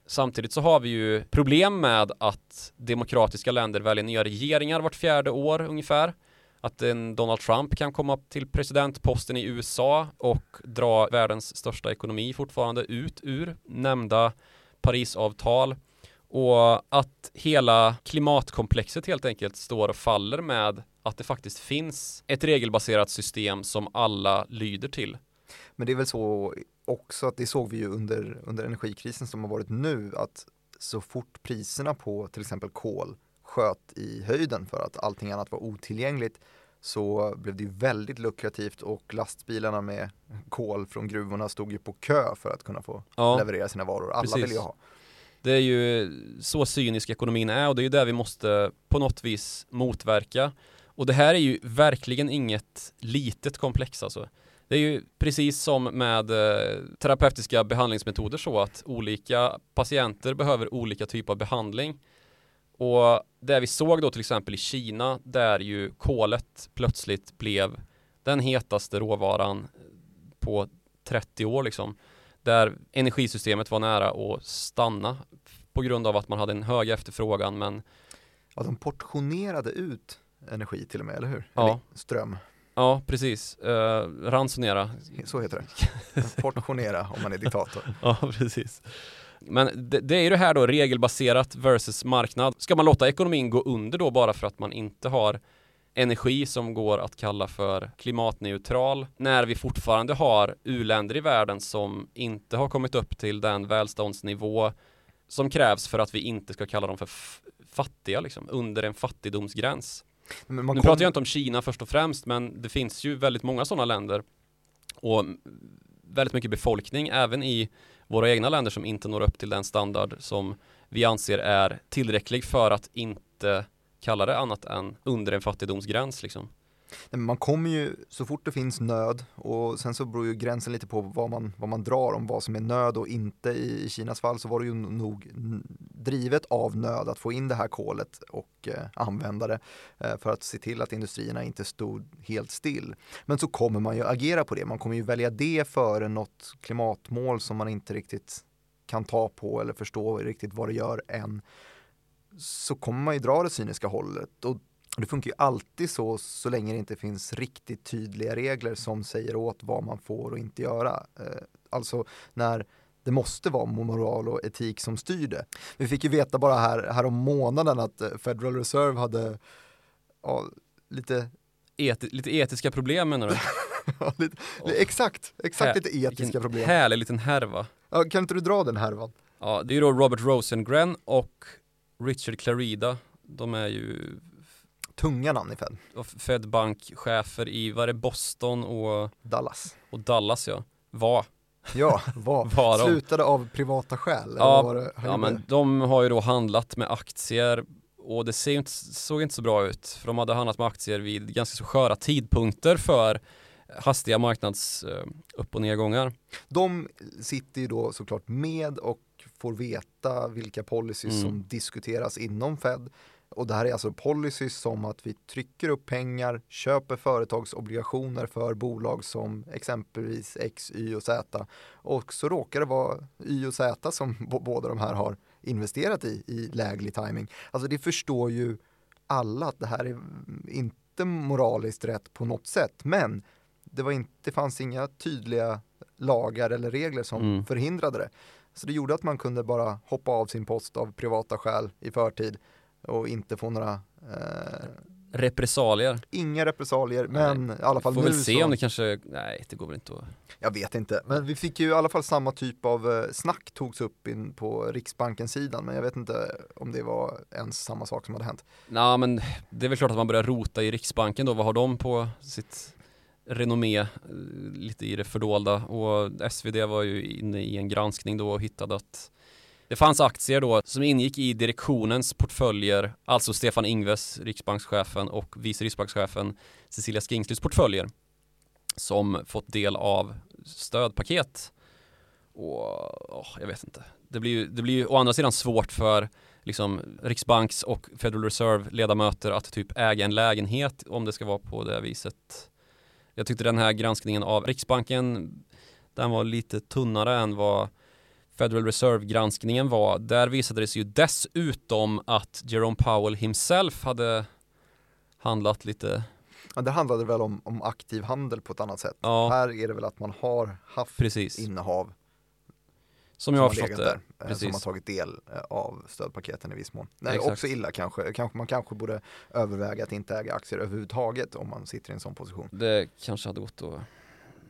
Samtidigt så har vi ju problem med att demokratiska länder väljer nya regeringar vart fjärde år ungefär. Att en Donald Trump kan komma till presidentposten i USA och dra världens största ekonomi fortfarande ut ur nämnda Parisavtal. Och att hela klimatkomplexet helt enkelt står och faller med att det faktiskt finns ett regelbaserat system som alla lyder till. Men det är väl så också att det såg vi ju under, under energikrisen som har varit nu att så fort priserna på till exempel kol sköt i höjden för att allting annat var otillgängligt så blev det ju väldigt lukrativt och lastbilarna med kol från gruvorna stod ju på kö för att kunna få ja, leverera sina varor. Alla precis. vill ju ha. Det är ju så cynisk ekonomin är och det är ju det vi måste på något vis motverka. Och det här är ju verkligen inget litet komplex alltså. Det är ju precis som med eh, terapeutiska behandlingsmetoder så att olika patienter behöver olika typer av behandling. Och det vi såg då till exempel i Kina där ju kolet plötsligt blev den hetaste råvaran på 30 år liksom. Där energisystemet var nära att stanna på grund av att man hade en hög efterfrågan men Ja, de portionerade ut energi till och med, eller hur? Ja. Eller ström. Ja, precis. Uh, ransonera. Så heter det. Portionera om man är diktator. ja, precis. Men det, det, är ju det här då regelbaserat versus marknad. Ska man låta ekonomin gå under då bara för att man inte har energi som går att kalla för klimatneutral när vi fortfarande har uländer i världen som inte har kommit upp till den välståndsnivå som krävs för att vi inte ska kalla dem för fattiga liksom, under en fattigdomsgräns nu kom... pratar jag inte om Kina först och främst, men det finns ju väldigt många sådana länder och väldigt mycket befolkning även i våra egna länder som inte når upp till den standard som vi anser är tillräcklig för att inte kalla det annat än under en fattigdomsgräns liksom. Man kommer ju så fort det finns nöd och sen så beror ju gränsen lite på vad man, vad man drar om vad som är nöd och inte. I, I Kinas fall så var det ju nog drivet av nöd att få in det här kolet och eh, använda det eh, för att se till att industrierna inte stod helt still. Men så kommer man ju agera på det. Man kommer ju välja det före något klimatmål som man inte riktigt kan ta på eller förstå riktigt vad det gör än. Så kommer man ju dra det cyniska hållet och det funkar ju alltid så, så länge det inte finns riktigt tydliga regler som säger åt vad man får och inte göra. Eh, alltså när det måste vara moral och etik som styr det. Vi fick ju veta bara här, här om månaden att eh, Federal Reserve hade ja, lite Eti lite etiska problem menar du? ja, lite, oh. Exakt, exakt lite etiska problem. härlig liten härva. Ja, kan inte du dra den härvan? Ja, det är då Robert Rosengren och Richard Clarida. De är ju tunga namn i Fed. Fedbank-chefer i, vad är det, Boston och Dallas. Och Dallas ja, var. Ja, var. var Slutade av privata skäl? Ja, var det, ja men de har ju då handlat med aktier och det ser inte, såg inte så bra ut. För de hade handlat med aktier vid ganska så sköra tidpunkter för hastiga marknads uh, upp och nedgångar. De sitter ju då såklart med och får veta vilka policies mm. som diskuteras inom Fed och det här är alltså policies som att vi trycker upp pengar, köper företagsobligationer för bolag som exempelvis X, Y och Z. Och så råkar det vara Y och Z som båda de här har investerat i, i läglig timing. Alltså det förstår ju alla att det här är inte moraliskt rätt på något sätt, men det, var inte, det fanns inga tydliga lagar eller regler som mm. förhindrade det. Så det gjorde att man kunde bara hoppa av sin post av privata skäl i förtid och inte få några eh, Repressalier? Inga repressalier, men nej. i alla fall Får nu väl se så... om det kanske, nej det går väl inte att Jag vet inte, men vi fick ju i alla fall samma typ av eh, snack togs upp in på Riksbankens sidan men jag vet inte om det var ens samma sak som hade hänt. Nej men det är väl klart att man börjar rota i Riksbanken då, vad har de på sitt renommé eh, lite i det fördolda och SvD var ju inne i en granskning då och hittade att det fanns aktier då som ingick i direktionens portföljer, alltså Stefan Ingves, riksbankschefen och vice riksbankschefen Cecilia Skingslys portföljer som fått del av stödpaket. Och oh, jag vet inte. Det blir ju, det blir ju å andra sidan svårt för liksom Riksbanks och Federal Reserve ledamöter att typ äga en lägenhet om det ska vara på det viset. Jag tyckte den här granskningen av Riksbanken den var lite tunnare än vad Federal Reserve-granskningen var, där visade det sig ju dessutom att Jerome Powell himself hade handlat lite Ja, det handlade väl om, om aktiv handel på ett annat sätt. Ja. Här är det väl att man har haft Precis. innehav som jag har förstått det. Där, eh, Precis. Som har tagit del eh, av stödpaketen i viss mån. Nej, också illa kanske. kanske. Man kanske borde överväga att inte äga aktier överhuvudtaget om man sitter i en sån position. Det kanske hade gått att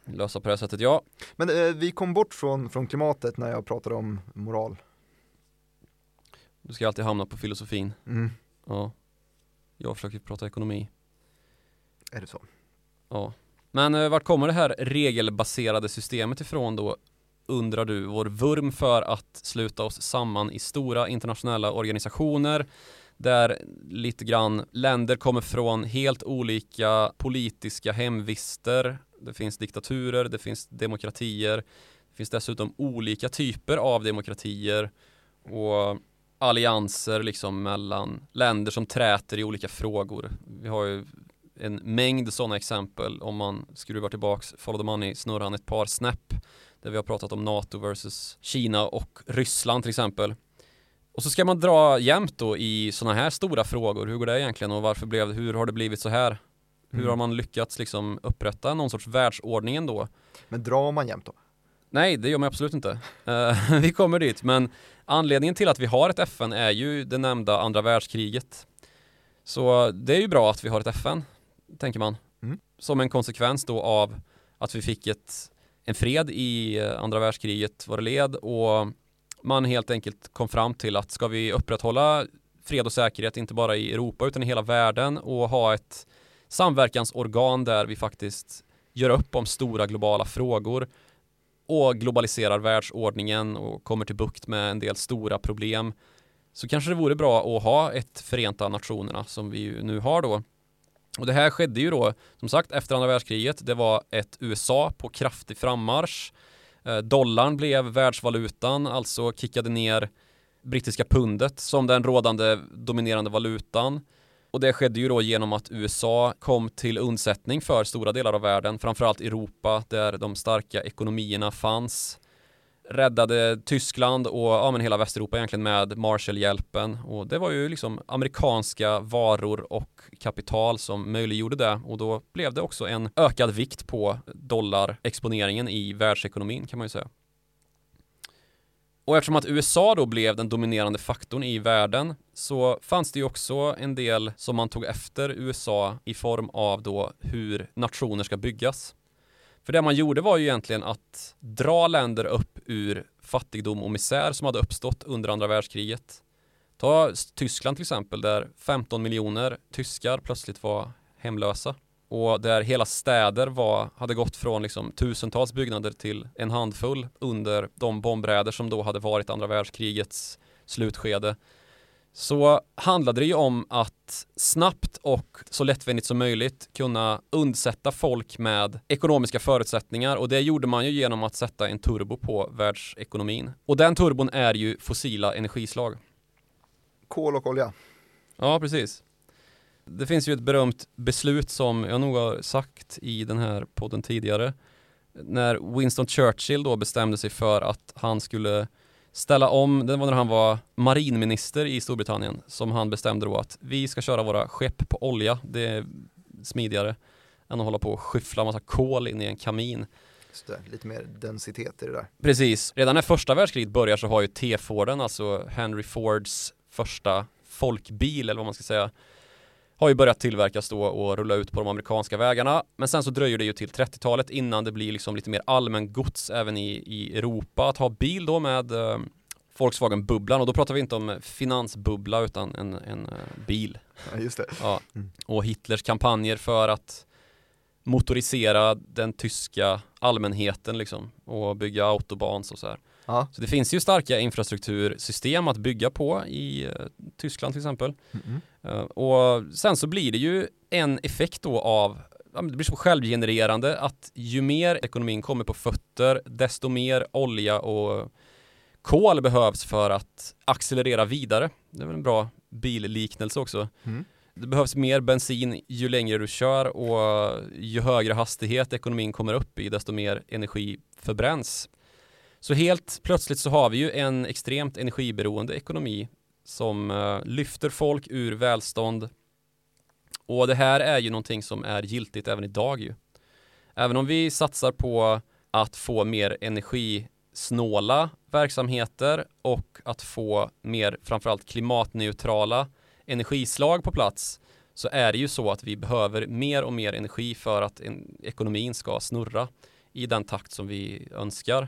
lösa på det sättet, ja. Men eh, vi kom bort från, från klimatet när jag pratade om moral. Du ska alltid hamna på filosofin. Mm. Ja. Jag försöker prata ekonomi. Är det så? Ja. Men eh, vart kommer det här regelbaserade systemet ifrån då? Undrar du, vår vurm för att sluta oss samman i stora internationella organisationer där lite grann länder kommer från helt olika politiska hemvister det finns diktaturer, det finns demokratier. Det finns dessutom olika typer av demokratier och allianser liksom mellan länder som träter i olika frågor. Vi har ju en mängd sådana exempel om man skruvar tillbaks Follow the Money-snurran ett par snäpp där vi har pratat om NATO versus Kina och Ryssland till exempel. Och så ska man dra jämnt då i sådana här stora frågor. Hur går det egentligen och varför blev hur har det blivit så här? Hur mm. har man lyckats liksom upprätta någon sorts världsordning ändå? Men drar man jämt då? Nej, det gör man absolut inte. Uh, vi kommer dit, men anledningen till att vi har ett FN är ju det nämnda andra världskriget. Så det är ju bra att vi har ett FN, tänker man. Mm. Som en konsekvens då av att vi fick ett, en fred i eh, andra världskriget vad det led och man helt enkelt kom fram till att ska vi upprätthålla fred och säkerhet, inte bara i Europa utan i hela världen och ha ett samverkansorgan där vi faktiskt gör upp om stora globala frågor och globaliserar världsordningen och kommer till bukt med en del stora problem så kanske det vore bra att ha ett Förenta Nationerna som vi ju nu har då Och det här skedde ju då, som sagt, efter andra världskriget. Det var ett USA på kraftig frammarsch. Eh, dollarn blev världsvalutan, alltså kickade ner brittiska pundet som den rådande dominerande valutan. Och det skedde ju då genom att USA kom till undsättning för stora delar av världen, framförallt Europa där de starka ekonomierna fanns. Räddade Tyskland och ja, men hela Västeuropa egentligen med Marshallhjälpen. Och det var ju liksom amerikanska varor och kapital som möjliggjorde det. Och då blev det också en ökad vikt på dollarexponeringen i världsekonomin kan man ju säga. Och eftersom att USA då blev den dominerande faktorn i världen så fanns det ju också en del som man tog efter USA i form av då hur nationer ska byggas. För det man gjorde var ju egentligen att dra länder upp ur fattigdom och misär som hade uppstått under andra världskriget. Ta Tyskland till exempel där 15 miljoner tyskar plötsligt var hemlösa och där hela städer var, hade gått från liksom tusentals byggnader till en handfull under de bombräder som då hade varit andra världskrigets slutskede så handlade det ju om att snabbt och så lättvindigt som möjligt kunna undsätta folk med ekonomiska förutsättningar och det gjorde man ju genom att sätta en turbo på världsekonomin. Och den turbon är ju fossila energislag. Kol och olja. Ja, precis. Det finns ju ett berömt beslut som jag nog har sagt i den här podden tidigare. När Winston Churchill då bestämde sig för att han skulle ställa om, det var när han var marinminister i Storbritannien som han bestämde då att vi ska köra våra skepp på olja. Det är smidigare än att hålla på och skyffla massa kol in i en kamin. Det, lite mer densitet i det där. Precis. Redan när första världskriget börjar så har ju T-Forden, alltså Henry Fords första folkbil eller vad man ska säga, har ju börjat tillverkas då och rulla ut på de amerikanska vägarna. Men sen så dröjer det ju till 30-talet innan det blir liksom lite mer allmän gods även i, i Europa att ha bil då med eh, Volkswagen-bubblan och då pratar vi inte om finansbubbla utan en, en uh, bil. Ja, just det. Ja. Och Hitlers kampanjer för att motorisera den tyska allmänheten liksom och bygga autobans och så här. Ja. Så det finns ju starka infrastruktursystem att bygga på i uh, Tyskland till exempel. Mm Uh, och sen så blir det ju en effekt då av det blir så självgenererande att ju mer ekonomin kommer på fötter desto mer olja och kol behövs för att accelerera vidare. Det är väl en bra billiknelse också. Mm. Det behövs mer bensin ju längre du kör och ju högre hastighet ekonomin kommer upp i desto mer energi förbränns. Så helt plötsligt så har vi ju en extremt energiberoende ekonomi som uh, lyfter folk ur välstånd. Och det här är ju någonting som är giltigt även idag ju. Även om vi satsar på att få mer energisnåla verksamheter och att få mer framförallt klimatneutrala energislag på plats så är det ju så att vi behöver mer och mer energi för att en, ekonomin ska snurra i den takt som vi önskar.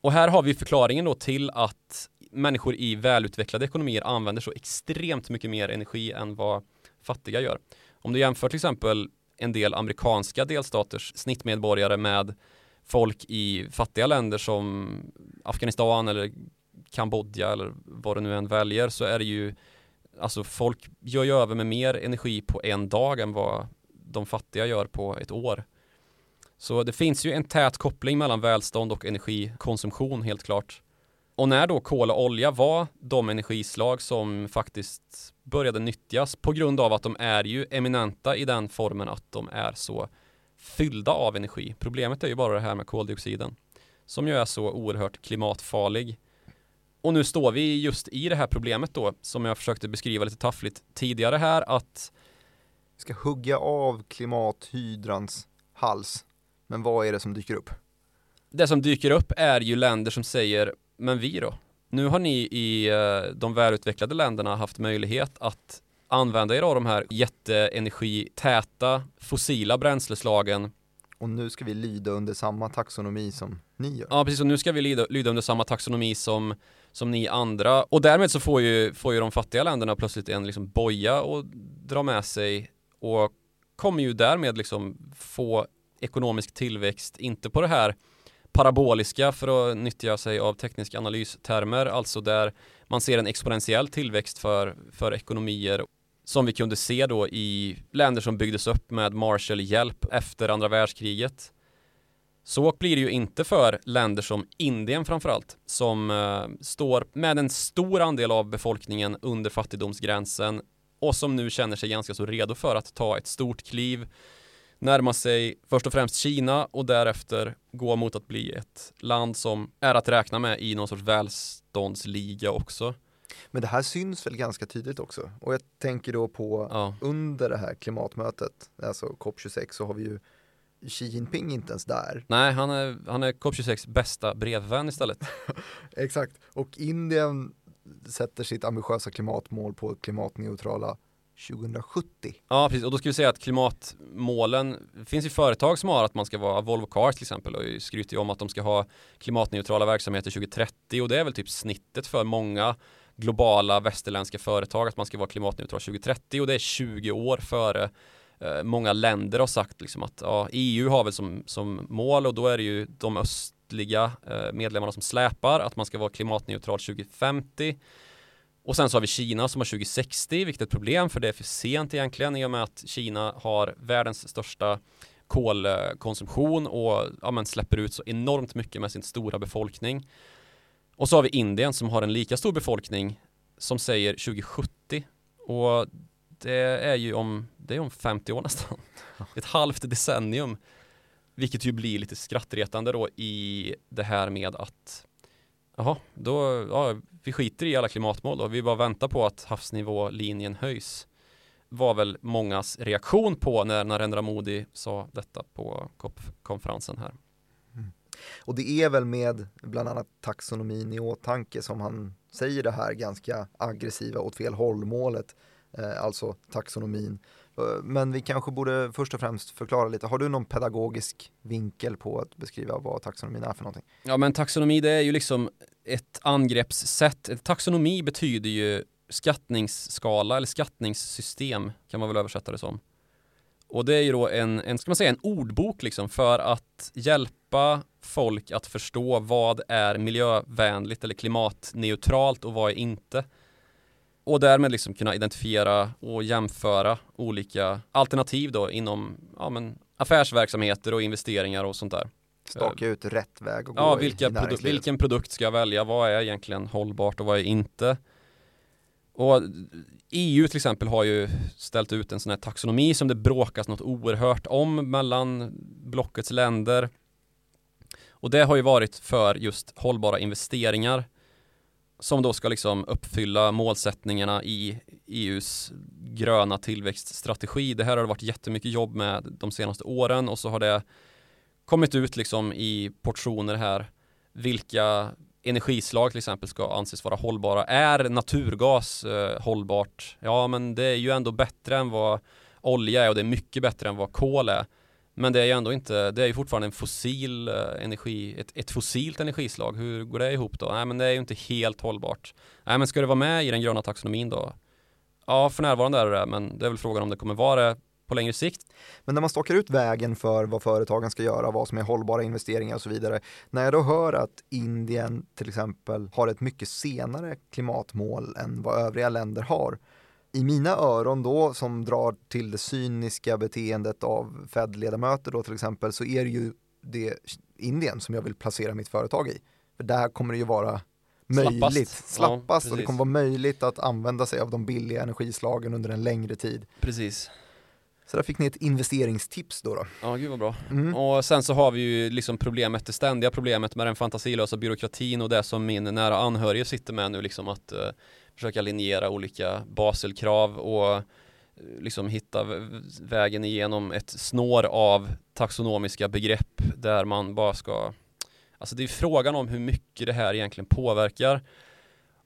Och här har vi förklaringen då till att människor i välutvecklade ekonomier använder så extremt mycket mer energi än vad fattiga gör. Om du jämför till exempel en del amerikanska delstaters snittmedborgare med folk i fattiga länder som Afghanistan eller Kambodja eller vad du nu än väljer så är det ju alltså folk gör ju över med mer energi på en dag än vad de fattiga gör på ett år. Så det finns ju en tät koppling mellan välstånd och energikonsumtion helt klart. Och när då kol och olja var de energislag som faktiskt började nyttjas på grund av att de är ju eminenta i den formen att de är så fyllda av energi. Problemet är ju bara det här med koldioxiden som ju är så oerhört klimatfarlig. Och nu står vi just i det här problemet då som jag försökte beskriva lite taffligt tidigare här att Vi ska hugga av klimathydrans hals. Men vad är det som dyker upp? det som dyker upp är ju länder som säger men vi då? Nu har ni i eh, de välutvecklade länderna haft möjlighet att använda er av de här jätteenergitäta fossila bränsleslagen. Och nu ska vi lyda under samma taxonomi som ni gör. Ja, precis. Och nu ska vi lyda, lyda under samma taxonomi som, som ni andra. Och därmed så får ju, får ju de fattiga länderna plötsligt en liksom boja och dra med sig och kommer ju därmed liksom få ekonomisk tillväxt, inte på det här paraboliska för att nyttja sig av tekniska analystermer, alltså där man ser en exponentiell tillväxt för, för ekonomier som vi kunde se då i länder som byggdes upp med Marshall-hjälp efter andra världskriget. Så blir det ju inte för länder som Indien framförallt, som eh, står med en stor andel av befolkningen under fattigdomsgränsen och som nu känner sig ganska så redo för att ta ett stort kliv, närma sig först och främst Kina och därefter gå mot att bli ett land som är att räkna med i någon sorts välståndsliga också. Men det här syns väl ganska tydligt också. Och jag tänker då på Ja. under det här klimatmötet, alltså COP26, så har vi ju Xi Jinping inte ens där. Nej, han är, han är COP26 bästa brevvän istället. Exakt, och Indien sätter sitt ambitiösa klimatmål på klimatneutrala 2070. Ja, precis. Och då ska vi säga att klimatmålen, det finns ju företag som har att man ska vara, Volvo Cars till exempel, och skryter ju om att de ska ha klimatneutrala verksamheter 2030 och det är väl typ snittet för många globala västerländska företag att man ska vara klimatneutral 2030 och det är 20 år före eh, många länder har sagt liksom att ja, EU har väl som, som mål och då är det ju de östliga eh, medlemmarna som släpar att man ska vara klimatneutral 2050 och sen så har vi Kina som har 2060, vilket är ett problem för det är för sent egentligen i och med att Kina har världens största kolkonsumtion och ja, men släpper ut så enormt mycket med sin stora befolkning. Och så har vi Indien som har en lika stor befolkning som säger 2070 och det är ju om, det är om 50 år nästan. Ett halvt decennium. Vilket ju blir lite skrattretande då i det här med att Jaha, då, ja, vi skiter i alla klimatmål och vi bara väntar på att havsnivålinjen höjs. Var väl mångas reaktion på när Narendra Modi sa detta på COP-konferensen här. Mm. Och det är väl med bland annat taxonomin i åtanke som han säger det här ganska aggressiva åt fel håll-målet, eh, alltså taxonomin. Eh, men vi kanske borde först och främst förklara lite, har du någon pedagogisk vinkel på att beskriva vad taxonomin är för någonting? Ja men taxonomi det är ju liksom ett angreppssätt. Taxonomi betyder ju skattningsskala eller skattningssystem kan man väl översätta det som. Och det är ju då en, en, ska man säga, en ordbok liksom för att hjälpa folk att förstå vad är miljövänligt eller klimatneutralt och vad är inte. Och därmed liksom kunna identifiera och jämföra olika alternativ då inom ja, men, affärsverksamheter och investeringar och sånt där. Staka ut rätt väg gå Ja, i, vilka i produ- vilken produkt ska jag välja? Vad är egentligen hållbart och vad är inte? Och EU till exempel har ju ställt ut en sån här taxonomi som det bråkas något oerhört om mellan blockets länder. Och det har ju varit för just hållbara investeringar som då ska liksom uppfylla målsättningarna i EUs gröna tillväxtstrategi. Det här har det varit jättemycket jobb med de senaste åren och så har det kommit ut liksom i portioner här vilka energislag till exempel ska anses vara hållbara. Är naturgas eh, hållbart? Ja, men det är ju ändå bättre än vad olja är och det är mycket bättre än vad kol är. Men det är ju ändå inte, det är ju fortfarande en fossil eh, energi, ett, ett fossilt energislag. Hur går det ihop då? Nej, men det är ju inte helt hållbart. Nej, men ska det vara med i den gröna taxonomin då? Ja, för närvarande är det det, men det är väl frågan om det kommer vara det på längre sikt. Men när man stakar ut vägen för vad företagen ska göra, vad som är hållbara investeringar och så vidare. När jag då hör att Indien till exempel har ett mycket senare klimatmål än vad övriga länder har. I mina öron då som drar till det cyniska beteendet av Fed-ledamöter då till exempel så är det ju det Indien som jag vill placera mitt företag i. För där kommer det ju vara Slappast. möjligt, Ja, slappast och det kommer vara möjligt att använda sig av de billiga energislagen under en längre tid. Precis. Så där fick ni ett investeringstips då. då. Ja, gud vad bra. Mm. Och sen så har vi ju liksom problemet, det ständiga problemet med den fantasilösa byråkratin och det som min nära anhörige sitter med nu liksom att eh, försöka linjera olika Baselkrav och eh, liksom hitta vägen igenom ett snår av taxonomiska begrepp där man bara ska Alltså det är frågan om hur mycket det här egentligen påverkar.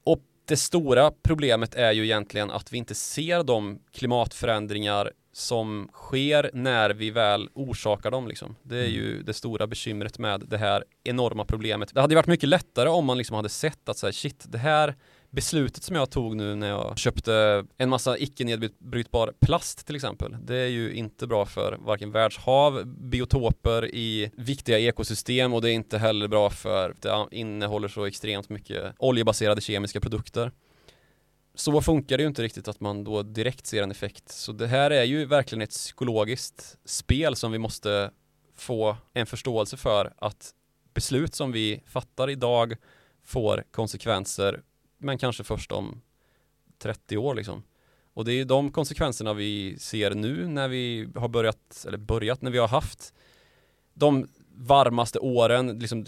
Och det stora problemet är ju egentligen att vi inte ser de klimatförändringar som sker när vi väl orsakar dem liksom. Det är ju det stora bekymret med det här enorma problemet. Det hade varit mycket lättare om man liksom hade sett att så här, shit, det här beslutet som jag tog nu när jag köpte en massa icke nedbrytbar plast till exempel. Det är ju inte bra för varken världshav, biotoper i viktiga ekosystem och det är inte heller bra för det innehåller så extremt mycket oljebaserade kemiska produkter. så funkar det ju inte riktigt att man då direkt ser en effekt. Så det här är ju verkligen ett psykologiskt spel som vi måste få en förståelse för att beslut som vi fattar idag får konsekvenser men kanske först om 30 år liksom. Och det är de konsekvenserna vi ser nu när vi har börjat, eller börjat, när vi har haft de varmaste åren liksom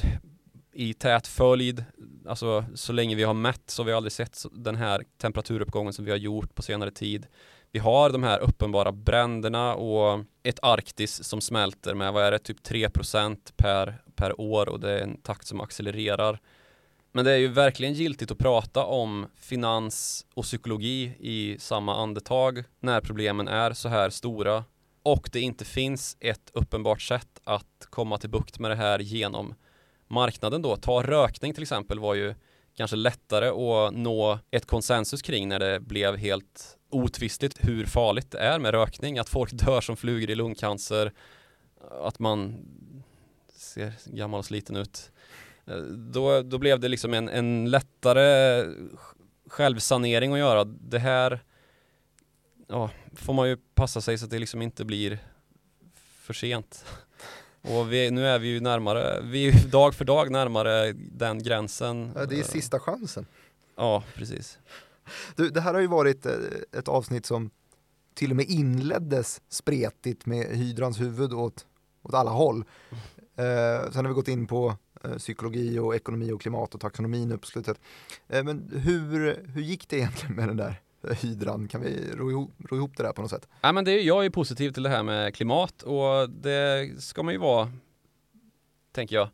i tät följd, alltså så länge vi har mätt så har vi aldrig sett den här temperaturuppgången som vi har gjort på senare tid. Vi har de här uppenbara bränderna och ett Arktis som smälter med, vad är det, typ 3% per, per år och det är en takt som accelererar. Men det är ju verkligen giltigt att prata om finans och psykologi i samma andetag när problemen är så här stora och det inte finns ett uppenbart sätt att komma till bukt med det här genom marknaden då. Ta rökning till exempel var ju kanske lättare att nå ett konsensus kring när det blev helt otvistligt hur farligt det är med rökning, att folk dör som flugor i lungcancer, att man ser gammal och sliten ut. Då, då blev det liksom en, en lättare självsanering att göra. Det här ja, får man ju passa sig så att det liksom inte blir för sent. Och vi, nu är vi ju närmare, vi är dag för dag närmare den gränsen. Ja, det är sista chansen. Ja, precis. Du, det här har ju varit eh, ett avsnitt som till och med inleddes spretigt med hydrans huvud åt, åt alla håll. Eh, sen har vi gått in på eh, psykologi och ekonomi och klimat och taxonomi nu på slutet. Eh, men hur, hur gick det egentligen med den där hydran? Kan vi ro ihop, ro ihop det där på något sätt? Ja, men det är, jag är positiv till det här med klimat och det ska man ju vara, tänker jag.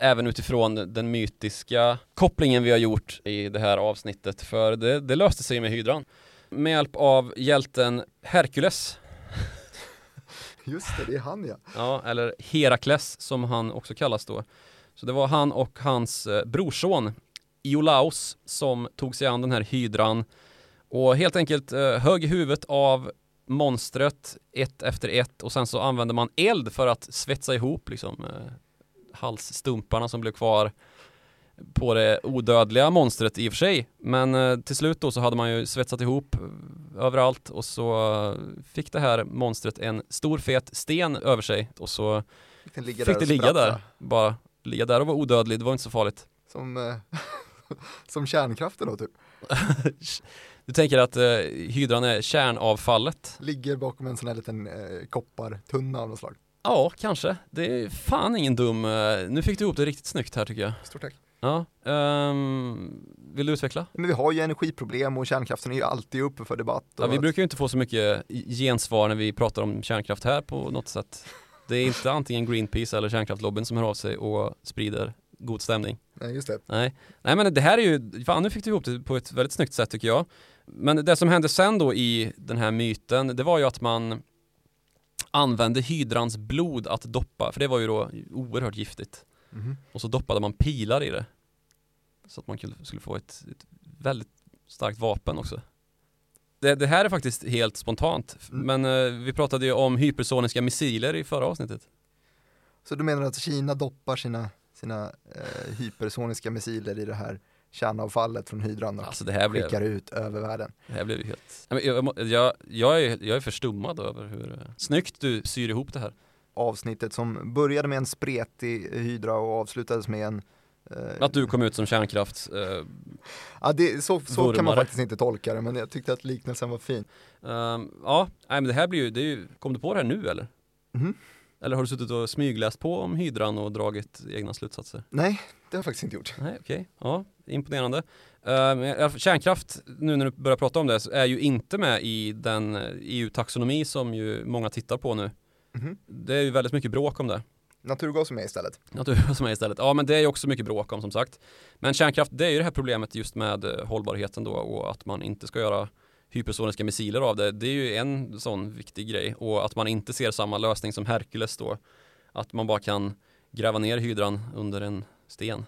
Även utifrån den mytiska kopplingen vi har gjort i det här avsnittet, för det, det löste sig med hydran. Med hjälp av hjälten Herkules. Just det, det är han ja. Ja, eller Herakles som han också kallas då. Så det var han och hans eh, brorson Iolaus som tog sig an den här hydran och helt enkelt eh, högg huvudet av monstret ett efter ett och sen så använde man eld för att svetsa ihop liksom eh, halsstumparna som blev kvar på det odödliga monstret i och för sig. Men till slut då så hade man ju svetsat ihop överallt och så fick det här monstret en stor fet sten över sig och så Fick, den ligga fick där det ligga där. Bara ligga där och vara odödlig, det var inte så farligt. Som, eh, som kärnkraften då typ. Du tänker att eh, hydran är kärnavfallet? Ligger bakom en sån här liten eh, koppartunna av något slag. Ja, kanske. Det är fan ingen dum. eh, Nu fick du ihop det riktigt snyggt här tycker jag. Stort tack. Ja, ehm, vill du utveckla? Men vi har ju energiproblem och kärnkraften är ju alltid uppe för debatt. Ja, vi brukar ju inte få så mycket gensvar när vi pratar om kärnkraft här på något sätt. Det är inte antingen Greenpeace eller kärnkraftlobbyn som hör av sig och sprider god stämning. Nej, just det. Nej, Nej men det här är ju, fan nu fick du ihop det på ett väldigt snyggt sätt tycker jag. Men det som hände sen då i den här myten, det var ju att man använde hydrans blod att doppa, för det var ju då oerhört giftigt. Mhm. Och så doppade man pilar i det. Så att man skulle få ett, ett väldigt starkt vapen också. Det, det här är faktiskt helt spontant, Mm. men eh, vi pratade ju om hypersoniska missiler i förra avsnittet. Så du menar att Kina doppar sina, sina eh, hypersoniska missiler i det här kärnavfallet från hydran och Alltså det här blev, skickar ut över världen? det här blev ju helt... Jag, jag, jag, är, jag är förstummad över hur eh, snyggt du syr ihop det här. Avsnittet som började med en spretig hydra och avslutades med en Att du kom ut som kärnkraft. Eh, Ja, det, så, så kan man faktiskt inte tolka det, men jag tyckte att liknelsen var fin. ehm, ja, nej men det här blir ju, det ju, kom du på det här nu eller? Mhm. Eller har du suttit och smygläst på om hydran och dragit egna slutsatser? Nej, det har jag faktiskt inte gjort. Nej, okej. Ja, imponerande. Fall, kärnkraft, nu när du börjar prata om det, är ju inte med i den eh, EU-taxonomi som ju många tittar på nu. Mhm. Det är ju väldigt mycket bråk om det. Naturgas är med istället. Naturgas som är istället. Ja, men det är ju också mycket bråk om som sagt. Men kärnkraft, det är ju det här problemet just med eh, hållbarheten då och att man inte ska göra hypersoniska missiler av det. Det är ju en sån viktig grej och att man inte ser samma lösning som Hercules då. Att man bara kan gräva ner hydran under en sten.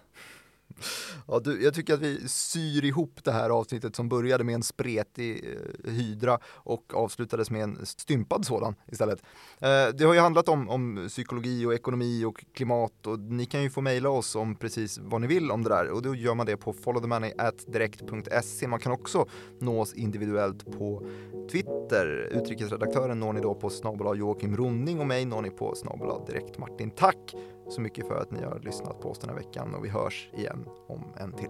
Ja, du, jag tycker att vi syr ihop det här avsnittet som började med en spretig eh, hydra och avslutades med en stympad sådan istället. Eh, det har ju handlat om, om psykologi och ekonomi och klimat och ni kan ju få mejla oss om precis vad ni vill om det där och då gör man det på followthemoney.direkt.se. Man kan också nå oss individuellt på Twitter. Utrikesredaktören når ni då på snabel Joakim Ronning och mig når ni på snabel direkt Martin. Tack så mycket för att ni har lyssnat på oss den här veckan och vi hörs igen om en till.